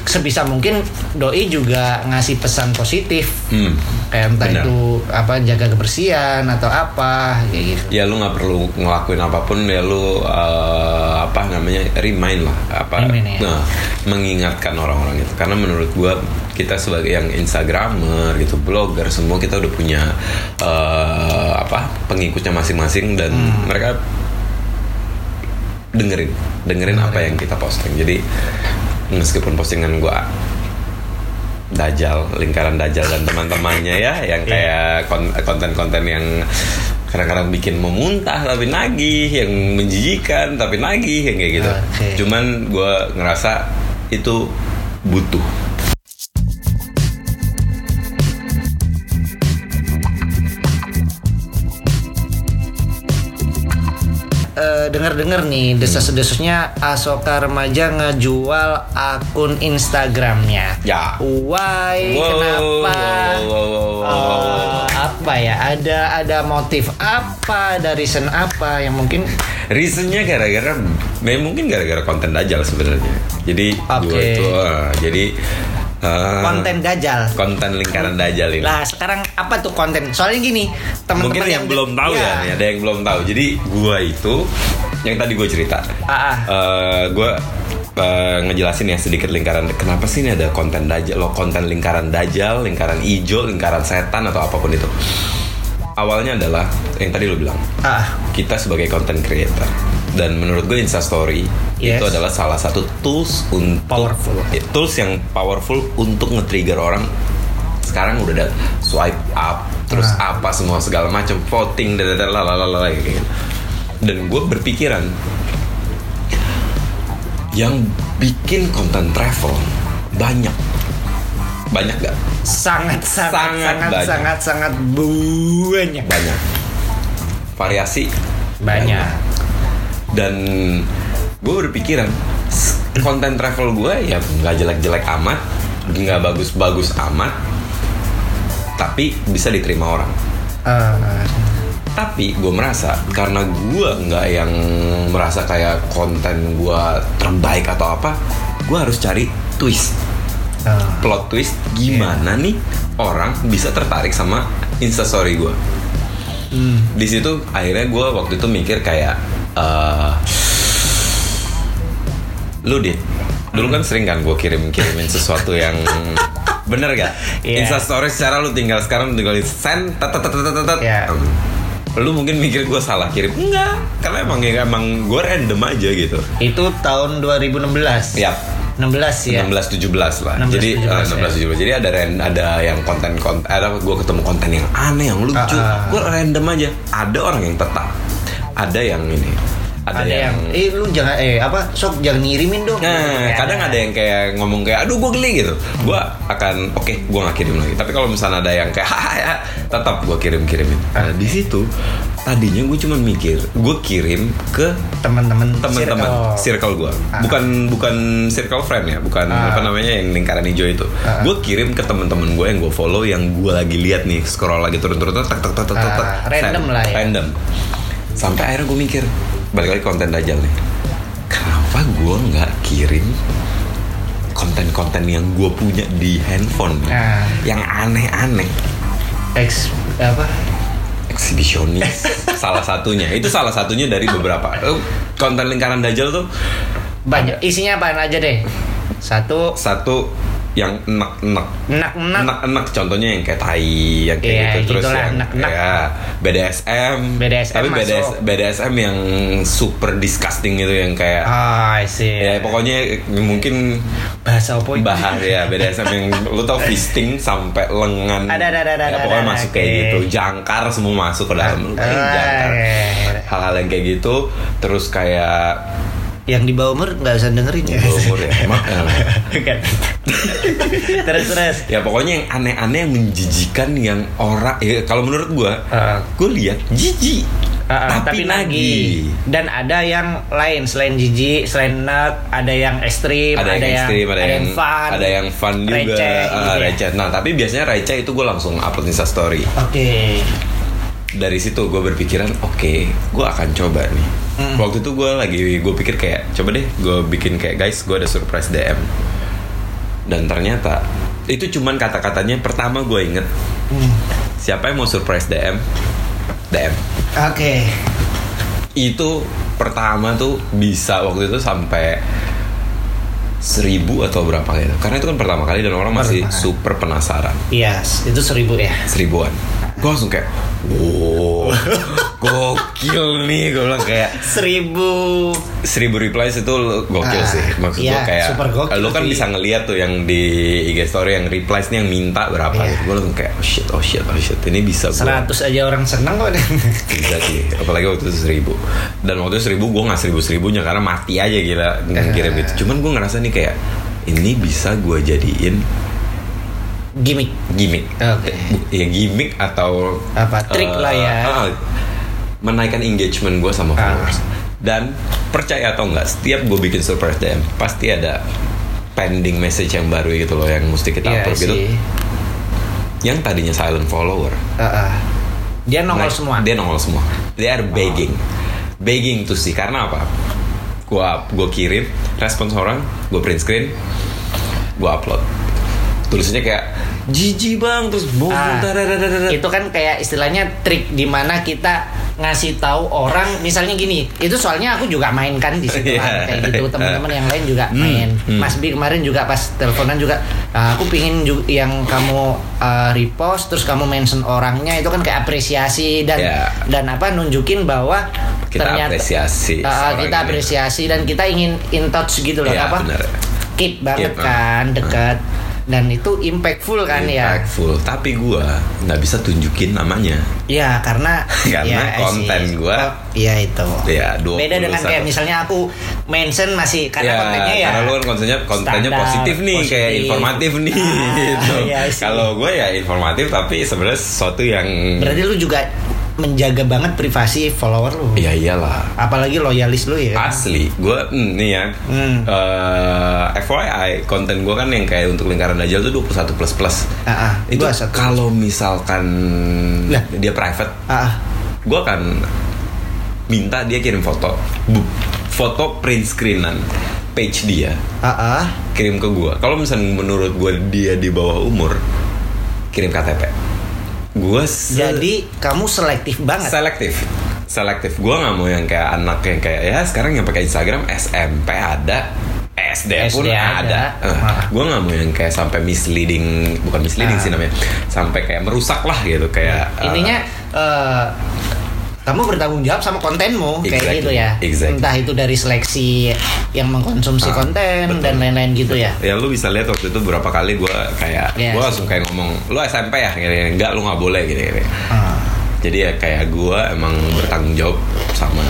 sebisa mungkin doi juga ngasih pesan positif Hmm. kayak entah Benar. itu apa jaga kebersihan atau apa kayak gitu ya lu nggak perlu ngelakuin apa pun ya lu eh, apa namanya remind lah apa Remind, ya. nah, mengingatkan orang-orang itu karena menurut gua kita sebagai yang instagramer gitu blogger semua kita udah punya eh, apa pengikutnya masing-masing dan Hmm. mereka dengerin dengerin apa yang kita posting jadi meskipun postingan gua Dajjal, lingkaran Dajjal dan teman-temannya ya yang Iya. kayak kon- konten-konten yang kadang-kadang bikin memuntah tapi nagih, yang menjijikan tapi nagih yang kayak gitu. Oke. Cuman gue ngerasa itu butuh. Eh, dengar-dengar nih desas-desusnya Asoka remaja ngejual akun Instagramnya Ya. Why? Wow, Kenapa? wow, wow, wow, wow, wow. Eh, apa ya? Ada ada motif apa? Ada reason apa yang mungkin Reasonnya gara-gara, mungkin gara-gara konten Dajjal sebenarnya. Jadi Oke. gua itu, ah, jadi ah, konten dajal? konten lingkaran Dajjal ini. Lah sekarang apa tuh konten? Soalnya gini, teman-teman Mungkin yang, belum tahu ya, nih, ada yang belum tahu. Jadi gua itu yang tadi gue cerita. Ah, ah. Eh, gue eh, ngejelasin ya sedikit lingkaran kenapa sih ini ada konten dajjal lo konten lingkaran dajjal lingkaran hijau lingkaran setan atau apa pun itu awalnya adalah yang tadi lo bilang Ah, kita sebagai content creator dan menurut gue Instastory Yes. itu adalah salah satu tools untuk Powerful. eh, tools yang powerful untuk nge-trigger orang sekarang udah ada swipe up terus Ah. apa semua segala macam voting dan lalalala gitu. dan gue berpikiran yang bikin konten travel banyak banyak gak sangat sangat Sangat sangat banyak. sangat sangat banyak. banyak variasi Banyak. Dan gue berpikiran konten travel gue ya nggak jelek-jelek amat nggak bagus-bagus amat tapi bisa diterima orang. Eh, tapi gue merasa karena gue nggak yang merasa kayak konten gue terbaik atau apa gue harus cari twist. Eh, plot twist gimana nih orang bisa tertarik sama instastory gue hmm. di situ akhirnya gue waktu itu mikir kayak eh lu dit dulu kan sering kan gue kirim kirimin sesuatu yang bener gak Iya. instastory secara lu tinggal sekarang tinggal send tet tet tet tet. Iya. Em, lu mungkin mikir gue salah kirim enggak karena emang ya emang gue random aja gitu Itu tahun 2016. ya 16 ya. 16 17 lah. 16, Jadi 17, eh, 16 17. Jadi ada ran- ada yang konten konten ada gue ketemu konten yang aneh yang lucu. Ah, ah. Gue random aja. Ada orang yang tetap. Ada yang ini. Ada, Ada yang, eh lu jangan eh apa sok jangan ngirimin dong. Nah, Ya, kadang ada yang kayak ngomong kayak, aduh gue geli gitu. Gue akan, oke, gue nggak kirim lagi. Tapi kalau misalnya ada yang kayak, hahaha, ya, tetap gue kirim kirimin. Nah, di situ tadinya gue cuma mikir, gue kirim ke teman-teman teman-teman circle, gue Ah. bukan bukan circle friend ya bukan Ah. apa namanya yang lingkaran hijau itu Ah. gue kirim ke teman-teman gue yang gue follow yang gue lagi lihat nih scroll lagi turun-turun tak tak tak tak tak Ah, random lah ya. random sampai akhirnya gue mikir balik lagi konten dajal nih kenapa gue nggak kirim konten-konten yang gue punya di handphone? Ah. yang aneh-aneh. Ex apa? eksibisionis. Salah satunya. Itu salah satunya dari beberapa. Konten lingkaran dajjal tuh? Banyak. Isinya apaan aja deh? Satu. Satu yang enak-enak enak-enak. enak-enak contohnya yang kayak tai yang kayak Iya, gitu terus yang enak-enak. ya BDSM BDSM tapi BDS, masuk. BDSM yang super disgusting gitu yang kayak Ah, I see. ya pokoknya mungkin bahasa apa bahas ya BDSM yang lu tau fisting sampai lengan Ada, ada, ada, ya, ada, pokoknya ada, masuk oke. kayak gitu jangkar semua masuk ke dalam lu kayak Ah, jangkar iya. hal-hal yang kayak gitu terus kayak Yang di bawah umur nggak usah dengerin ya. umur ya emang Bukan. terus terus. ya pokoknya yang aneh-aneh yang menjijikan yang orang ya kalau menurut gua Ah. gue lihat jijik ah, tapi, tapi nagih nagih dan ada yang lain selain jijik selain nerd ada yang ekstrim ada, yang ekstrim, ada, yang, fun ada yang fun juga, receh, gitu ya. receh. Nah, tapi biasanya receh itu gue langsung upload Insta Story. oke Dari situ gue berpikiran, oke, gue akan coba nih. Mm. Waktu itu gue lagi, gue pikir kayak, coba deh, gue bikin kayak guys, gue ada surprise DM. Dan ternyata itu cuman kata-katanya. Pertama gue inget, Hmm. siapa yang mau surprise DM, DM. oke Itu pertama tuh bisa waktu itu sampai seribu atau berapa gitu karena itu kan pertama kali dan orang masih super penasaran iya itu seribu ya seribuan gue langsung kayak wow gokil nih gue bilang kayak seribu. Seribu replies itu gokil Ah, sih. Maksud gue iya, kayak super gokil lo kan sih. bisa ngeliat tuh yang di IG story yang replies nih yang minta berapa Iya. gitu. Gue langsung kayak oh shit oh shit oh shit ini bisa seratus aja orang seneng kok. Bisa sih apalagi waktu itu seribu. Dan waktu itu seribu gue nggak seribu seribunya karena mati aja gila ngirim Ah. itu cuman gue ngerasa nih kayak ini bisa gue jadiin gimmick gimmick Oke. Bu- ya gimmick atau Apa, trik eh, lah ya. ah, menaikkan engagement gue sama Ah. followers dan percaya atau enggak setiap gue bikin surprise DM pasti ada pending message yang baru gitu loh yang mesti kita Iya upload gitu yang tadinya silent follower Ah, ah. dia nongol Nah, semua Dia nongol semua. They are begging. Begging tuh sih karena apa? Gua gua kirim respons orang, gua print screen, gua upload. Tulisannya kayak jijik bang terus bohong Ah, dadadadadada." itu kan kayak istilahnya trik di mana kita ngasih tahu orang misalnya gini itu soalnya aku juga mainkan di situ kan Iya. kayak gitu teman-teman yang lain juga Hmm, main hmm. Mas Bi kemarin juga pas teleponan juga "Ah, aku pingin ju- yang kamu uh, repost terus kamu mention orangnya itu kan kayak apresiasi dan Iya. dan apa nunjukin bahwa Kita ternyata apresiasi seorang kita ini. apresiasi dan kita ingin in touch gitu loh Iya, apa benar. keep banget Keep, kan dekat dan itu impactful kan ya Impactful. Tapi gua nggak bisa tunjukin namanya. Ya karena Karena ya, konten gua- Iya itu Ya, 21. Beda dengan kayak misalnya aku mention masih karena Ya, kontennya ya karena lu kan kontennya kontennya standar, positif nih kayak positif. informatif nih Ah, gitu. sih. Kalau gue ya informatif tapi sebenarnya sesuatu yang Berarti lu juga menjaga banget privasi follower lu ya iyalah Apalagi loyalis lu ya Asli, gue nih ya. Hmm. eh, FYI, konten gue kan yang kayak untuk lingkaran dajjal tuh 21 plus plus. Ah, ah, Itu kalau misalkan Lah. dia private, Ah, ah. gue akan minta dia kirim foto, foto print screenan page dia, Ah, ah. kirim ke gue. Kalau misalnya menurut gue dia di bawah umur, kirim KTP. Gue Jadi kamu selektif banget selektif selektif gue nggak mau yang kayak anak yang kayak ya sekarang yang pakai Instagram SMP ada SD, pun SD ada, ada. Ah. gue nggak mau yang kayak sampai misleading bukan misleading Ah. sih namanya sampai kayak merusak lah gitu kayak uh, Intinya eh, kamu bertanggung jawab sama kontenmu kayak Exactly, gitu ya. exactly. Entah itu dari seleksi yang mengkonsumsi Ah, konten betul. dan lain-lain gitu ya. ya lu bisa lihat waktu itu beberapa kali gue kayak Yes. gue langsung kayak ngomong lu SMP ya gini, enggak lu nggak boleh gini, gini. Ah. jadi ya kayak gue emang bertanggung jawab sama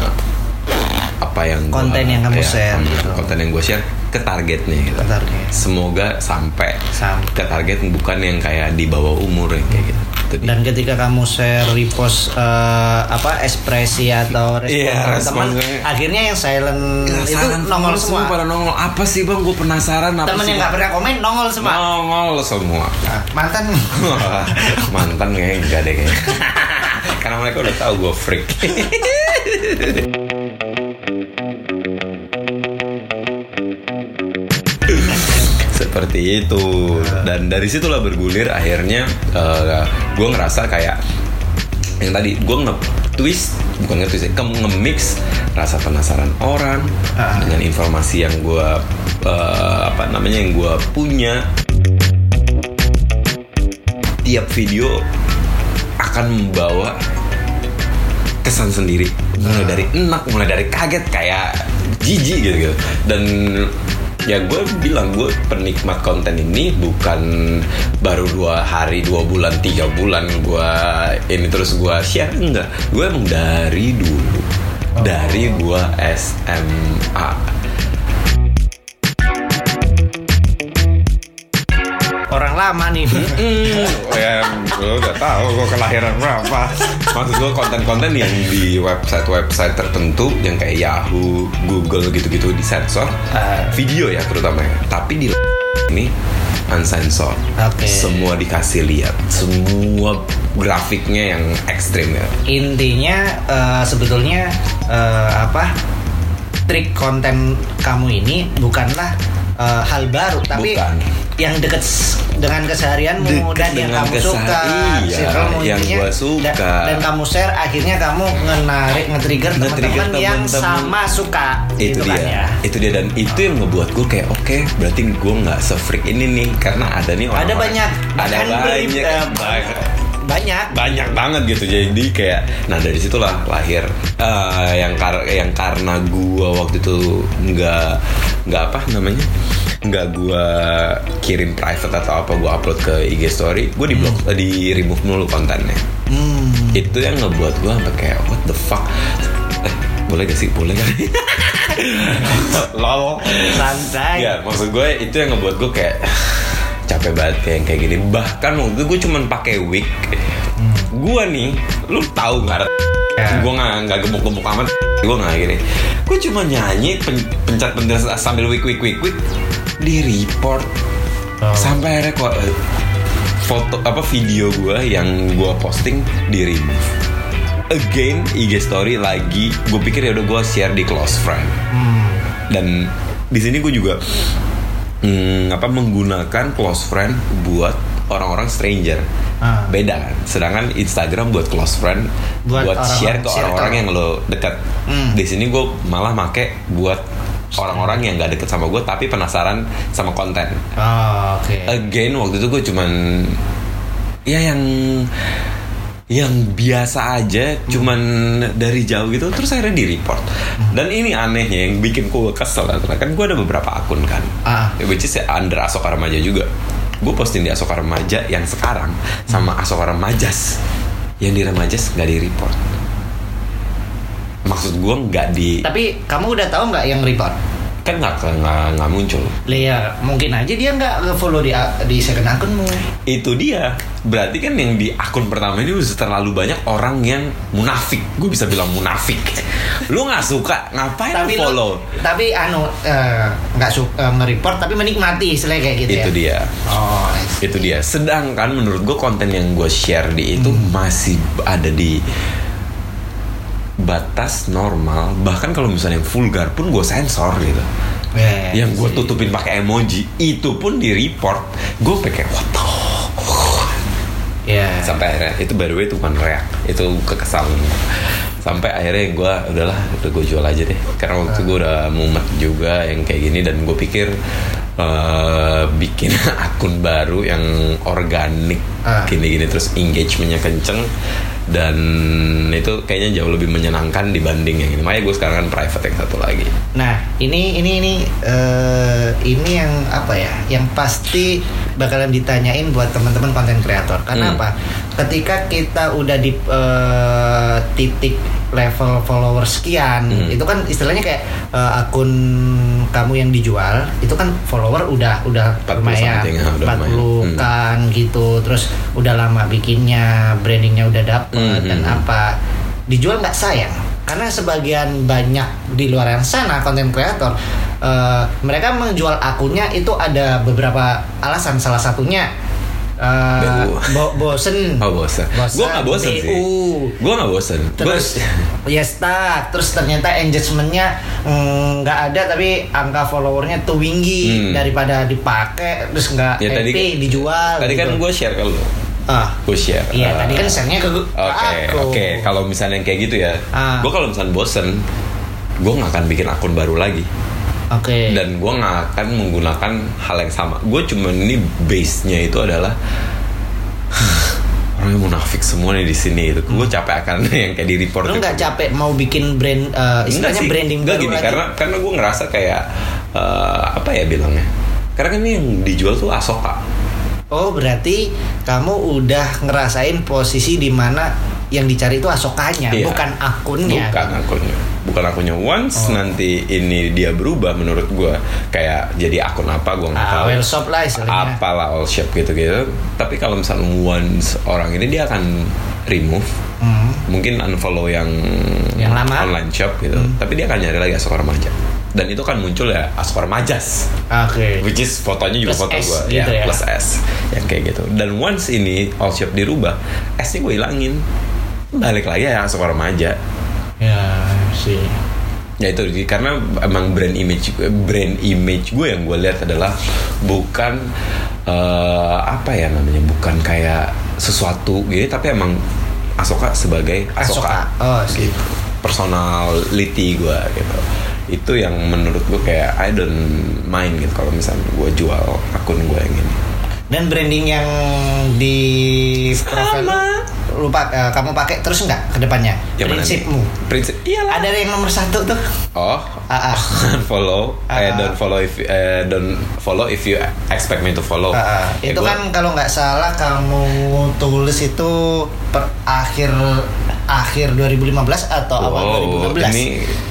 apa yang gua- Konten yang kamu ya, share konten, gitu. konten yang gue share ke targetnya gitu. Ke target. semoga sampai Sampai. ke target bukan yang kayak di bawah umur yang kayak gitu. Dan ketika kamu share repost eh, apa ekspresi atau respon Iya, teman, akhirnya yang silent itu Penasaran, nongol semua. semua. pada nongol. Apa sih bang? Gue penasaran apa Temen sih? yang nggak pernah komen nongol semua. nongol semua. Nah, mantan. Mantan kayaknya enggak deh. Kayaknya karena mereka udah tahu gue freak seperti itu. Dan dari situlah bergulir akhirnya gue ngerasa kayak yang tadi gue nge twist bukan nge twist ya, nge-mix rasa penasaran orang Ah. dengan informasi yang gue eh, apa namanya yang gue punya. Tiap video akan membawa kesan sendiri. Mulai dari enak mulai dari kaget kayak jijik gitu, gitu. dan ya gue bilang gue penikmat konten ini bukan baru dua hari dua bulan tiga bulan gue ini terus gue share enggak. Gue emang dari dulu dari gue SMA Orang lama nih. Ya gue udah tahu gue kelahiran berapa. Maksud gue konten-konten yang di website-website tertentu yang kayak Yahoo, Google gitu-gitu disensor, Ah. video ya terutama. ya. Tapi di ini unsensor. Oke. Semua dikasih lihat, semua grafiknya yang ekstrim ya. Intinya eh, sebetulnya eh, apa? Trik konten kamu ini bukanlah eh, hal baru, tapi Bukan. yang deket dengan keseharianmu Deket dan yang kamu suka, iya, circlemu yang gua suka. dan, dan kamu share akhirnya kamu ngenarik nge-trigger Nge-trigger teman-teman yang sama suka. Itu gitu dia. kan ya. itu dia. Dan itu yang ngebuat gue kayak oke berarti gue nggak se-freak ini nih. Karena ada nih orang Ada banyak, ada banyak. Banyak Banyak. banyak banget gitu jadi kayak nah dari situlah lahir eh, yang kar yang karena gua waktu itu nggak nggak apa namanya nggak gua kirim private atau apa gua upload ke IG story gue di blok eh, di remove dulu kontennya Hmm. itu yang ngebuat gua sampai kayak what the fuck eh, boleh gak sih boleh gak lol Santai. Ya, maksud gue itu yang ngebuat gue kayak capek banget kayak kayak gini. Bahkan waktu itu gue cuman pakai wig. Gue nih, lu tahu nggak? Ya. Gue nggak nggak gemuk-gemuk amat. Gue nggak gini. Gue cuma nyanyi pen- pencet-pencet sambil wig wig wig wig di report Oh. sampai akhirnya kok eh, foto apa video gue yang gue posting di remove. Again IG story lagi. Gue pikir ya udah gue share di close friend Hmm. dan di sini gue juga hmm, apa menggunakan close friend buat orang-orang stranger Ah. beda kan sedangkan Instagram buat close friend Buat buat, orang-orang share ke orang-orang yang lo dekat Hmm. di sini gue malah make buat orang-orang yang gak deket sama gue tapi penasaran sama konten Oh, oke. again waktu itu gue cuman ya yang yang biasa aja cuman dari jauh gitu terus akhirnya di report dan ini anehnya yang bikin gue kesel adalah kan gue ada beberapa akun kan. Ah. which is under Asoka Remaja juga. Gue posting di Asoka Remaja yang sekarang sama Asoka Remajas. Yang di Remajas nggak di report maksud gue nggak di Tapi kamu udah tahu nggak yang report? Kan nggak nggak muncul. Lah ya, mungkin aja dia nggak nge-follow di di second akunmu. itu dia. Berarti kan yang di akun pertama ini udah terlalu banyak orang yang munafik. Gue bisa bilang munafik. Lu nggak suka ngapain Tapi lu lo- follow? tapi anu eh, nggak suka nge-report tapi menikmati istilahnya kayak gitu itu ya. dia. Oh, itu dia. Sedangkan menurut gue konten yang gue share di itu Hmm. masih ada di batas normal. Bahkan kalau misalnya yang vulgar pun gue sensor gitu. Yeah, yang gue tutupin pakai emoji itu pun di report gue pakai what the Ya. sampai akhirnya itu by the way itu bukan reak itu kekesalan. Sampai akhirnya yang gue udahlah udah gue jual aja deh. Karena waktu gue udah mumet juga yang kayak gini dan gue pikir eh, bikin akun baru yang organik Ah. gini-gini terus engagementnya kenceng dan itu kayaknya jauh lebih menyenangkan dibanding yang ini makanya gue sekarang kan private yang satu lagi Nah, ini ini ini eh, ini yang apa ya? Yang pasti bakalan ditanyain buat teman-teman konten kreator. Karena Hmm. apa? Ketika kita udah di eh, titik level follower sekian, Hmm. itu kan istilahnya kayak eh, akun kamu yang dijual, itu kan follower udah udah 40 lumayan, something, ya, udah 40 lumayan. Hmm. kan gitu. Terus udah lama bikinnya, brandingnya udah dapet Hmm, dan hmm. apa dijual nggak sayang karena sebagian banyak di luar sana konten kreator eh, mereka menjual akunnya itu ada beberapa alasan salah satunya Bo- bosen. Oh bosen. Bosen, Gue gak bosen sih. Gue gak bosen. Gua- Terus ya stuck. Terus ternyata engagementnya mm, nggak ada tapi angka followernya tuh tinggi Hmm. daripada dipakai terus nggak ya tadi happy dijual. Tadi kan gitu. gue share ke lu. ah Gue share. iya eh, tadi kan share-nya ke, ke Oke, aku. oke. Kalau misalnya yang kayak gitu ya, Ah. gue kalau misalnya bosen, gue nggak akan bikin akun baru lagi. Oke. Dan gue nggak akan menggunakan hal yang sama. Gue cuma ini base-nya itu adalah orangnya munafik semua nih di sini itu. Gue capek akan yang kayak di report. Lu nggak capek mau bikin brand eh, istilahnya sih. branding baru gini lagi? karena karena gue ngerasa kayak eh, apa ya bilangnya karena kan ini yang dijual tuh asoka Oh berarti kamu udah ngerasain posisi di mana yang dicari itu asokanya, Iya. bukan akunnya. bukan akunnya bukan akunnya once Oh. nanti ini dia berubah menurut gue kayak jadi akun apa gue nggak Ah, tahu well shop lah istilahnya. apalah all shop gitu gitu tapi kalau misalnya once orang ini dia akan remove Hmm. mungkin unfollow yang Yang lama. Hmm. online shop gitu tapi dia akan nyari lagi asok remaja dan itu kan muncul ya asok remajas Oke. Which is fotonya juga Plus foto gue gitu ya. plus S Yang kayak gitu Dan once ini all shop dirubah S nya gue hilangin Balik lagi ya remaja Ya sih. Ya itu karena emang brand image brand image gue yang gue lihat adalah bukan eh, apa ya namanya bukan kayak sesuatu gitu tapi emang Asoka sebagai Asoka, Asoka. Oh, sih. gitu. Personality gue gitu. Itu yang menurut gue kayak I don't mind gitu kalau misalnya gue jual akun gue yang ini. Dan branding yang di profil lu, lu pak- eh, kamu pakai terus nggak ke depannya? Nih? Prinsipmu. prinsip iyalah Ada yang nomor satu tuh. oh Ah, ah. follow eh, Ah, don't follow if eh, don't follow if you expect me to follow ah. Ya, itu gua- kan kalau nggak salah kamu tulis itu per akhir akhir 2015 atau awal Wow, 2016. ini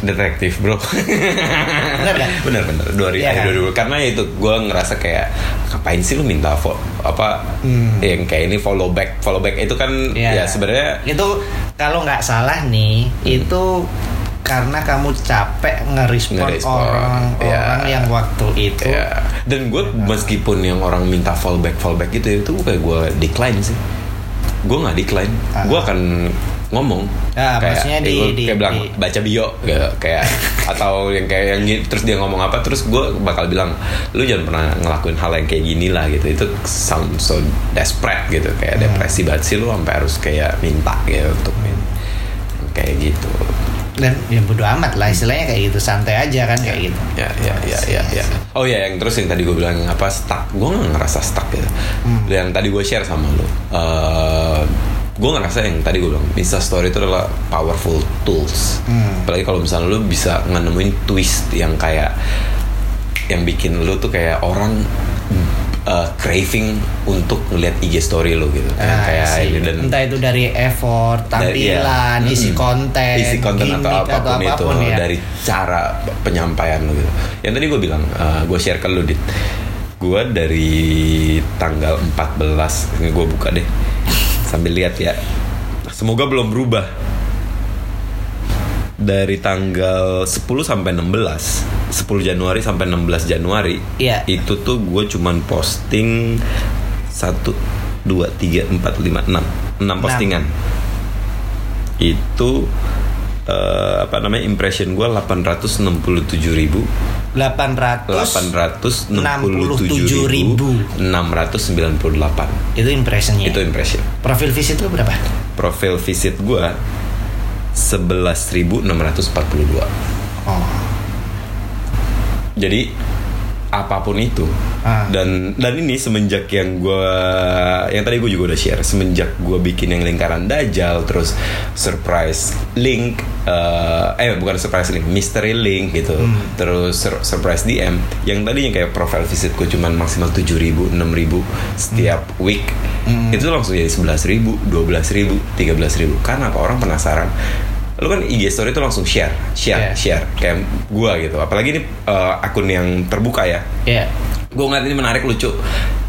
detektif bro. Bener kan? Bener bener. Dua Iya akhir kan? 2000 karena itu gue ngerasa kayak ngapain sih lu minta fo apa Hmm. yang kayak ini follow back follow back itu kan Iya. ya sebenarnya itu kalau nggak salah nih itu karena kamu capek ngerespon orang-orang iya. yang waktu itu ya dan gue meskipun yang orang minta fallback fallback itu itu kayak gue decline sih gue nggak decline Ah. gue akan ngomong. Maksudnya ya di- gua di- kayak bilang di- baca bio gitu, kayak atau yang kayak yang terus dia ngomong apa terus gue bakal bilang lu jangan pernah ngelakuin hal yang kayak gini lah gitu. Itu sound so desperate gitu. Kayak Hmm. depresi banget sih lu sampai harus kayak minta gitu untuk kayak gitu. Dan ya bodo amat lah istilahnya kayak gitu. Santai aja kan kayak gitu. ya ya ya ya ya. oh ya yang terus yang tadi gue bilang apa stuck. Gue nggak ngerasa stuck gitu. Hmm. yang tadi gue share sama lo uh, gue ngerasa yang tadi gue bilang Insta Story itu adalah powerful tools Hmm. apalagi kalau misalnya lo bisa nemuin twist yang kayak yang bikin lo tuh kayak orang uh, craving untuk ngeliat IG story lo gitu Ah, kayak sih. ini dan entah itu dari effort dari- iya. tampilan isi Mm-mm. konten isi konten gimmick, atau apa pun, itu ya. dari cara penyampaian lo gitu yang tadi gue bilang gue share ke lu dit gue dari tanggal 14 ini gue buka deh sambil lihat ya. Semoga belum berubah. Dari tanggal 10 sampai 16 10 Januari sampai 16 Januari Iya. itu tuh gue cuman posting 1 2 3 4 5 6 6 postingan. Itu eh, apa namanya impression gue 867 ribu. 800 867 ribu. 698 itu impressionnya? Itu impression. Profil visit lu berapa? Profil visit gue 11.642 oh. Jadi apa pun itu. Ah. dan dan ini semenjak yang gue yang tadi gue juga udah share semenjak gue bikin yang lingkaran dajal terus surprise link eh eh bukan surprise link mystery link gitu. Hmm. terus sur- surprise DM yang tadinya kayak profile visit gue cuman maksimal 7.000 6.000 setiap week. Hmm. itu langsung jadi 11.000 12.000 13.000 karena apa? Orang penasaran lu kan IG story itu langsung share Iya. share. Share kayak gua gitu. Apalagi ini eh, akun yang terbuka ya. Ya gue ngeliat ini menarik lucu.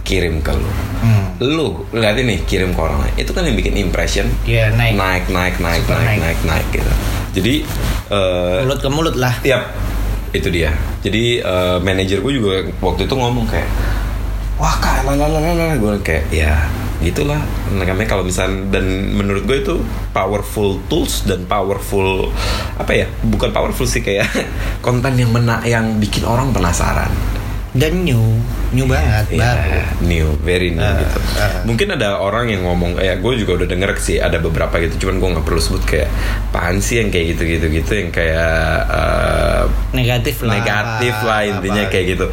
Kirim ke lu. Hmm. lu lihat ini kirim ke orang lain. Itu kan yang bikin impression. Iya, naik. naik naik naik Super naik naik. naik naik gitu. Jadi eh mulut ke mulut lah. Yap, itu dia. Jadi eh, manajer gue juga waktu itu ngomong kayak, wah kak lalalala gue kayak ya gitulah namanya kalau misalnya dan menurut gue itu powerful tools dan powerful apa ya bukan powerful sih kayak konten yang mena yang bikin orang penasaran Dan new, new banget, Ya, baru. new, very new Uh, gitu. uh. Mungkin ada orang yang ngomong, ya gue juga udah denger sih ada beberapa gitu, cuman gue nggak perlu sebut kayak apaan sih yang kayak gitu-gitu gitu yang kayak uh, Negatif lah. negatif lah intinya apa. kayak gitu.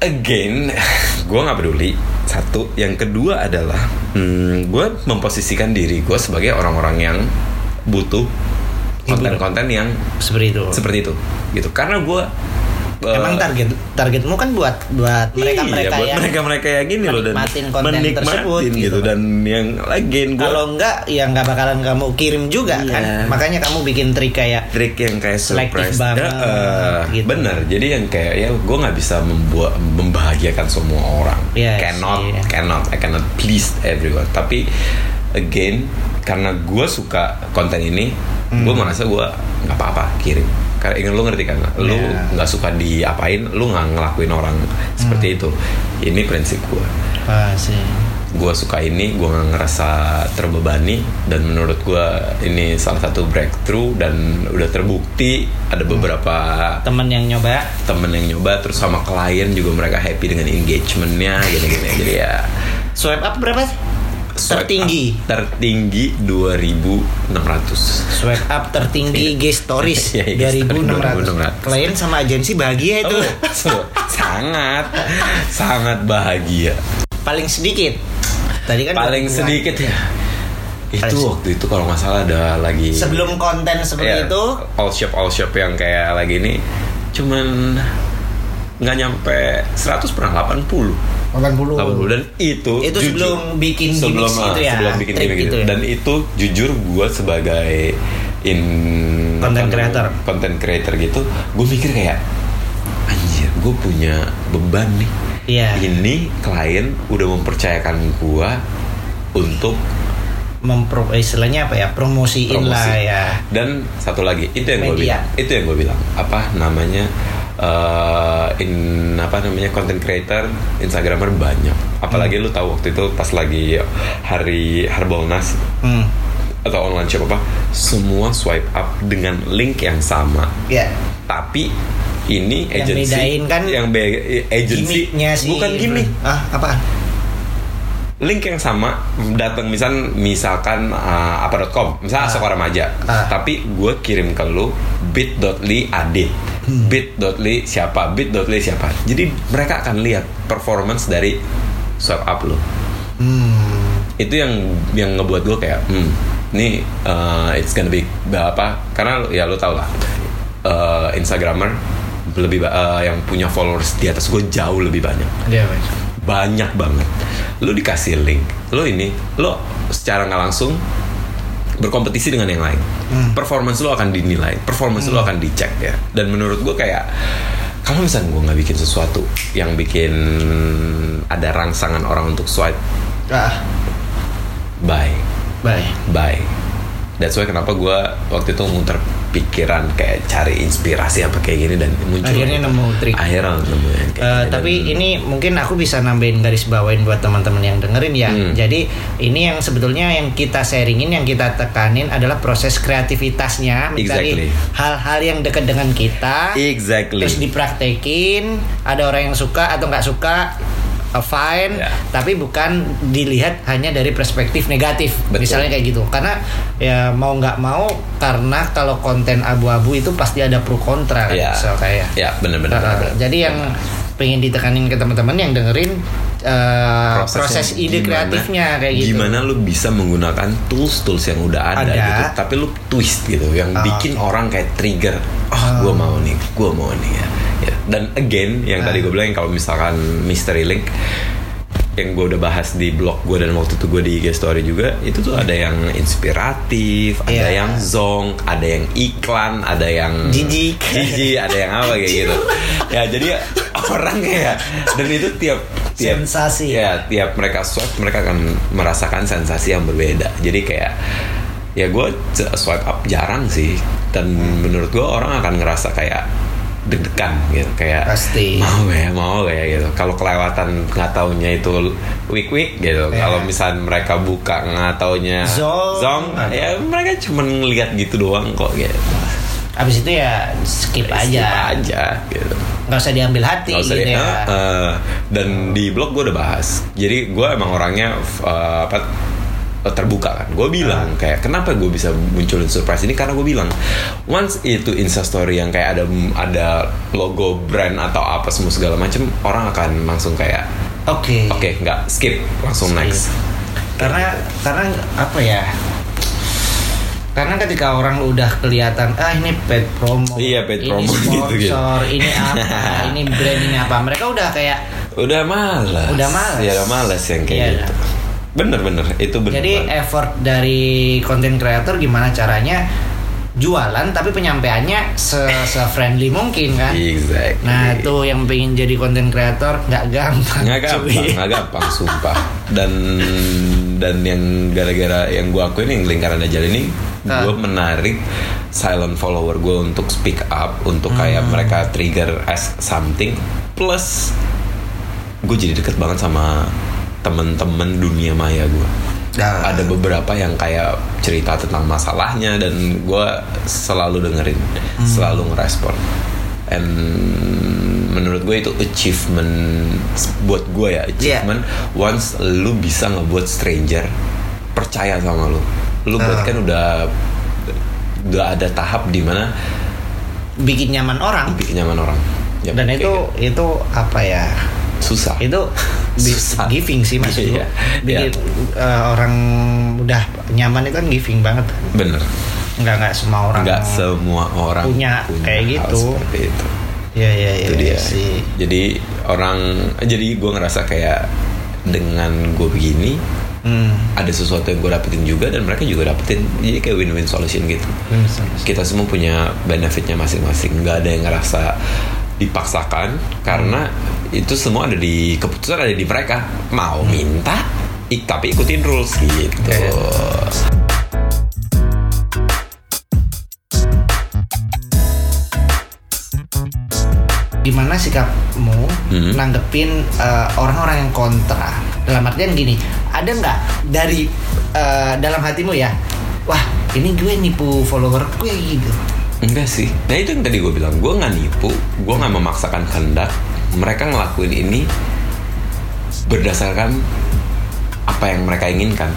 Again, gue nggak peduli. Satu, yang kedua adalah hmm, gue memposisikan diri gue sebagai orang-orang yang butuh konten-konten yang Seperti itu. seperti itu, gitu. Karena gue Emang target targetmu kan buat buat mereka mereka iya, buat yang mereka mereka yang gini loh dan menikmatin konten menikmatin tersebut, gitu. gitu. dan yang lagi gue kalau enggak ya nggak bakalan kamu kirim juga Iya. kan makanya kamu bikin trik kayak trik yang kayak surprise banget, Ya, eh, gitu. bener jadi yang kayak ya gue nggak bisa membuat membahagiakan semua orang Yes, cannot iya. cannot I cannot please everyone tapi again karena gue suka konten ini Hmm. gue merasa gue nggak apa-apa kirim karena ingin lu ngerti kan? Lu Iya. nggak suka diapain lu nggak ngelakuin orang Hmm. seperti itu. Ini prinsip gue apa sih gue suka ini gue nggak ngerasa terbebani dan menurut gue ini salah satu breakthrough dan udah terbukti ada beberapa temen yang nyoba. temen yang nyoba terus sama klien juga mereka happy dengan engagementnya gini-gini. Jadi ya. Swipe up berapa sih swipe tertinggi. up. Tertinggi 2600 swipe up tertinggi stories Iya, IG stories 2600 klien sama agensi bahagia itu. Oh, sangat. Sangat bahagia. Paling sedikit. Tadi kan paling 22. sedikit ya. Itu waktu itu kalau nggak salah ada lagi sebelum konten seperti Iya, itu. All shop all shop yang kayak lagi ini. Cuman nggak nyampe 100 pernah 80 80 80 dan itu Itu jujur, sebelum bikin sebelum ah, itu ya, sebelum bikin gimmick itu itu ya. dan itu jujur gue sebagai in Content creator. content creator gitu gue mikir kayak anjir gue punya beban nih Iya. ini klien udah mempercayakan gue untuk mempro istilahnya apa ya promosiin promosi. lah ya Dan satu lagi itu yang gue bilang, itu yang gue bilang apa namanya eh, in apa namanya content creator Instagramer banyak. Apalagi Hmm. lu tahu waktu itu pas lagi hari Harbolnas hmm. atau online shop apa, semua swipe up dengan link yang sama. ya Tapi ini Yang agency bedain kan yang be- agency sih bukan gimmick ah apaan link yang sama datang misal misalkan uh, apa.com misal Ah. Asok Remaja Ah. tapi gue kirim ke lu bit.ly ad Hmm. bit.ly siapa bit.ly siapa jadi mereka akan lihat performance dari swipe up lo hmm. itu yang yang ngebuat gue kayak hmm ini uh, it's gonna be apa karena ya lo tau lah uh, instagramer lebih uh, yang punya followers di atas gue jauh lebih banyak dia apa? banyak banget lu dikasih link lu ini lu secara nggak langsung berkompetisi dengan yang lain. Hmm. performance lu akan dinilai performance lu akan dicek ya. Dan menurut gue kayak kalau misalnya gue nggak bikin sesuatu yang bikin ada rangsangan orang untuk swipe ah. bye. Bye. Bye. That's why kenapa gue waktu itu muter pikiran kayak cari inspirasi apa kayak gini dan muncul Akhirnya nemu trik. akhirnya nemu yang kayak gini. tapi Dan- ini mungkin aku bisa nambahin garis bawain buat teman-teman yang dengerin ya. Hmm. Jadi ini yang sebetulnya yang kita sharingin, yang kita tekanin adalah proses kreativitasnya mencari Exactly. hal-hal yang dekat dengan kita. exactly Terus dipraktekin. Ada orang yang suka atau nggak suka. Uh, fine, Ya. tapi bukan dilihat hanya dari perspektif negatif, Betul. misalnya kayak gitu. Karena ya mau nggak mau, karena kalau konten abu-abu itu pasti ada pro kontra, kan, ya so, kayak ya benar-benar Uh, jadi yang pengen ditekanin ke teman-teman yang dengerin uh, proses ide gimana- kreatifnya kayak gitu. Gimana lu bisa menggunakan tools-tools yang udah ada, Ada. gitu, tapi lu twist gitu, yang Ah, bikin orang kayak trigger. Oh, Ah. gue mau nih, gue mau nih ya. Dan again, yang Ah. tadi gue bilang kalau misalkan Mystery Link yang gue udah bahas di blog gue dan waktu itu gue di IG story juga itu tuh ada yang inspiratif, ada Iya. yang zong, ada yang iklan, ada yang Jijik. jijik, ada yang apa kayak gitu. Ya jadi orang ya dan itu tiap tiap Sensasi. ya tiap mereka swipe mereka akan merasakan sensasi yang berbeda jadi kayak ya gue swipe up jarang sih dan menurut gue orang akan ngerasa kayak deg-degan gitu kayak Pasti. mau gak ya mau gak ya gitu kalau kelewatan nggak taunya itu week week gitu Ya. kalau misal mereka buka nggak taunya Zong. ya mereka cuma ngeliat gitu doang kok gitu Abis itu ya skip Skip aja. aja gitu Nggak usah diambil hati Nggak usah gitu di- ya. Eh, dan di blog gue udah bahas jadi gue emang orangnya eh, apa terbuka kan gue bilang kayak kenapa gue bisa munculin surprise ini karena gue bilang once itu instastory yang kayak ada ada logo brand atau apa semua segala macam orang akan langsung kayak Oke. oke nggak skip langsung Skip. next Karena karena apa ya? Karena ketika orang udah kelihatan ah ini paid promo, Iya, paid ini promo gitu, gitu. sponsor, ini apa, ini brand ini apa, mereka udah kayak udah malas Udah malas. ya udah malas yang kayak Iya. gitu bener-bener itu bener Jadi banget. effort dari content creator gimana caranya jualan tapi penyampaiannya se, friendly mungkin kan. exactly Nah itu yang pengen jadi content creator nggak gampang. nggak gampang nggak gampang sumpah dan dan yang gara-gara yang gue akuin yang lingkaran ajal ini Ah. gue menarik silent follower gue untuk speak up untuk kayak Hmm. mereka trigger as something plus gue jadi deket banget sama temen-temen dunia maya gue Nah, ada beberapa yang kayak cerita tentang masalahnya dan gue selalu dengerin Hmm. selalu ngerespon and menurut gue itu achievement buat gue ya achievement once lu bisa ngebuat stranger percaya sama lu lu berarti Ah. kan udah udah ada tahap di mana bikin nyaman orang. bikin nyaman orang Ya, Dan itu gitu. itu apa ya? Susah Itu Susah. giving sih maksud Iya. Bikin eh, orang udah nyaman itu kan giving banget. bener Nggak nggak semua orang. nggak semua orang punya kayak hal gitu. seperti itu Iya iya iya itu dia sih. jadi orang jadi gue ngerasa kayak dengan gue begini Hmm. ada sesuatu yang gue dapetin juga dan mereka juga dapetin jadi kayak win-win solution gitu kita semua punya benefitnya masing-masing nggak ada yang ngerasa dipaksakan karena itu semua ada di keputusan ada di mereka mau minta ik, tapi ikutin rules gitu gimana sikapmu Hmm. nanggepin uh, orang-orang yang kontra dalam artian gini ada nggak dari uh, dalam hatimu ya wah ini gue nipu follower gue gitu Enggak sih. Nah itu yang tadi gue bilang, gue nggak nipu, gue nggak memaksakan kehendak. Mereka ngelakuin ini berdasarkan apa yang mereka inginkan.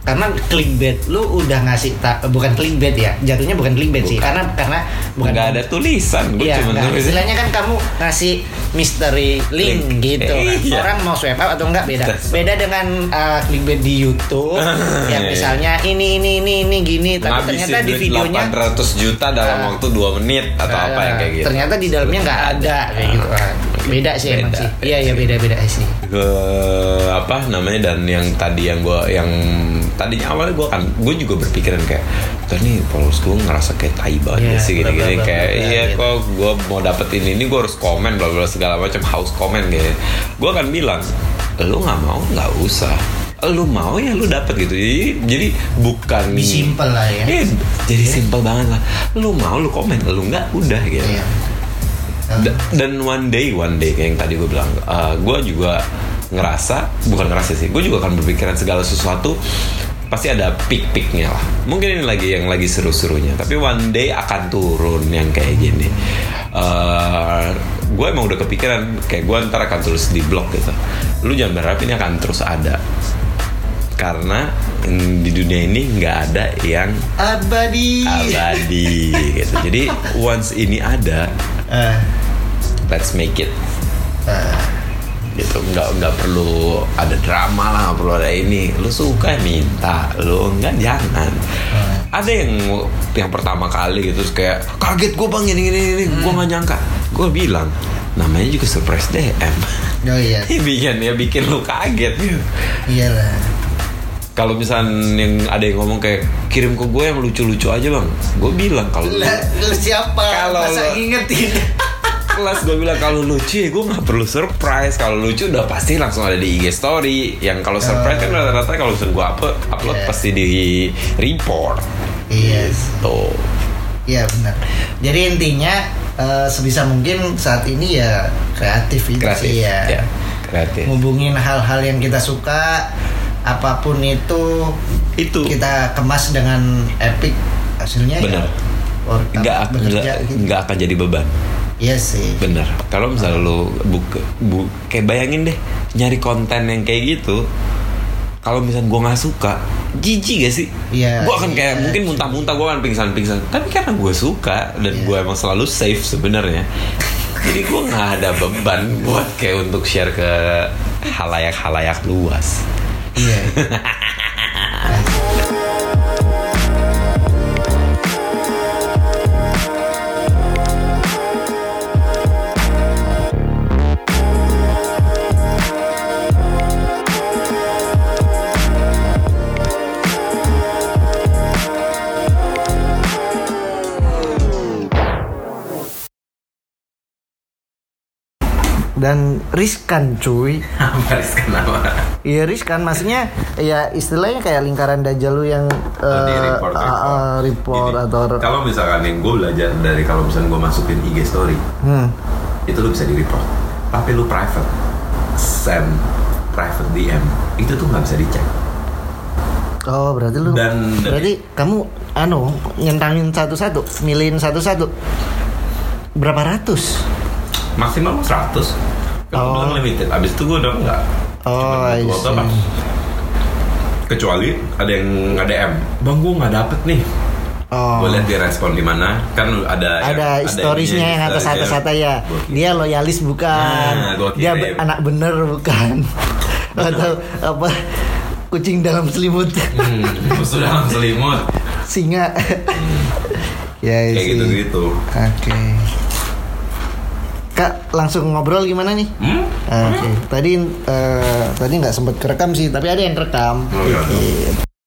karena clickbait lu udah ngasih ta- bukan clickbait ya jatuhnya bukan clickbait sih karena karena bukan Nggak ada tulisan, gue Iya, cuma istilahnya kan kamu ngasih mystery link, Link. gitu. kan. Iya. Orang mau swipe up atau enggak beda. Beda dengan uh, clickbait di YouTube yang Iya. misalnya ini ini ini ini gini tapi Ngabisin ternyata di videonya 800 juta dalam Ah. waktu 2 menit atau uh, apa yang kayak gitu. Ternyata di dalamnya nggak ada kayak gitu. Ah, Beda sih emang Beda. sih. Iya iya beda beda sih. ke apa namanya dan yang tadi yang gue yang tadinya awalnya gue kan gue juga berpikiran kayak "Tuh nih followers gue ngerasa kayak tai banget Iya, ya sih gini-gini bla, kayak iya gitu. kok gue mau dapetin ini gue harus komen bla bla segala macam haus komen gitu gue akan bilang lu nggak mau nggak usah lu mau ya lu dapet gitu jadi jadi bukan Be simple lah ya. Iya, jadi simple banget lah lu mau lu komen lu nggak udah gitu Iya. Da- dan one day one day kayak yang tadi gue bilang gue juga ngerasa bukan ngerasa sih gue juga akan berpikiran segala sesuatu pasti ada peak-peaknya lah. Mungkin ini lagi yang lagi seru-serunya tapi one day akan turun yang kayak gini. Gue emang udah kepikiran kayak gue ntar akan tulis di blog gitu. Lu jangan berharap ini akan terus ada. Karena di dunia ini nggak ada yang Abadi. abadi gitu. Jadi once ini ada Eh, let's make it. Eh, gitu nggak nggak perlu ada drama lah nggak perlu ada ini. Lu suka minta lu nggak jangan. Ada yang yang pertama kali gitu kayak kaget gue bang ini ini ini gue nggak nyangka. Gue bilang namanya juga surprise DM Oh iya. ya bikin ya bikin lu kaget. Gitu Iyalah. kalau misalnya yang ada yang ngomong kayak kirim ke gue yang lucu-lucu aja bang. Gue bilang kalau lu- siapa? Kalau Masa lo- ngingetin? kelas gue bilang kalau lucu ya gue nggak perlu surprise kalau lucu udah pasti langsung ada di IG story yang kalau surprise kan rata-rata kalau misalnya gue upload upload Yeah. pasti di report Iya. tuh Iya benar. Jadi intinya eh, sebisa mungkin saat ini ya kreatif itu kreatif sih ya. ya kreatif Ngubungin hal-hal yang kita suka, apa pun itu itu kita kemas dengan epic hasilnya Benar. ya. nggak nggak gitu. nggak akan jadi beban Iya sih. bener kalau misalnya lu buka bu, kayak bayangin deh nyari konten yang kayak gitu kalau misalnya gue nggak suka jijik gak sih Iya, gue akan kayak iya. mungkin muntah-muntah gue akan pingsan-pingsan tapi karena gue suka dan Iya. gue emang selalu safe sebenarnya jadi gue nggak ada beban buat kayak untuk share ke halayak-halayak luas Iya. dan riskan cuy Baris kenapa? Iya riskan maksudnya ya istilahnya kayak lingkaran dajjal lu yang Oh, di eh, report, ah, report. ah, report atau kalau misalkan yang gue belajar dari kalau misalnya gue masukin IG story hmm. itu lu bisa di report tapi lu private send private DM itu tuh nggak bisa dicek Oh berarti lu Dan- berarti kamu anu nyentangin satu-satu, milihin satu-satu. Berapa ratus? Maksimal 100 kan Oh. oh. limited abis itu gue udah enggak Oh, I Cuma butuh see. apa? kecuali ada yang nge DM bang gue nggak dapet nih Oh. gue lihat dia respon di mana kan ada Ada storiesnya yang atas atas atas ya. Dia loyalis bukan. Nah, Dia be- anak bener bukan. Atau apa? Kucing dalam selimut. hmm, sudah dalam selimut Singa. ya kayak sih. gitu gitu Oke. Kak langsung ngobrol gimana nih? hmm? Oke. Tadi eh, tadi nggak sempat kerekam sih, tapi ada yang kerekam. Oh, iya.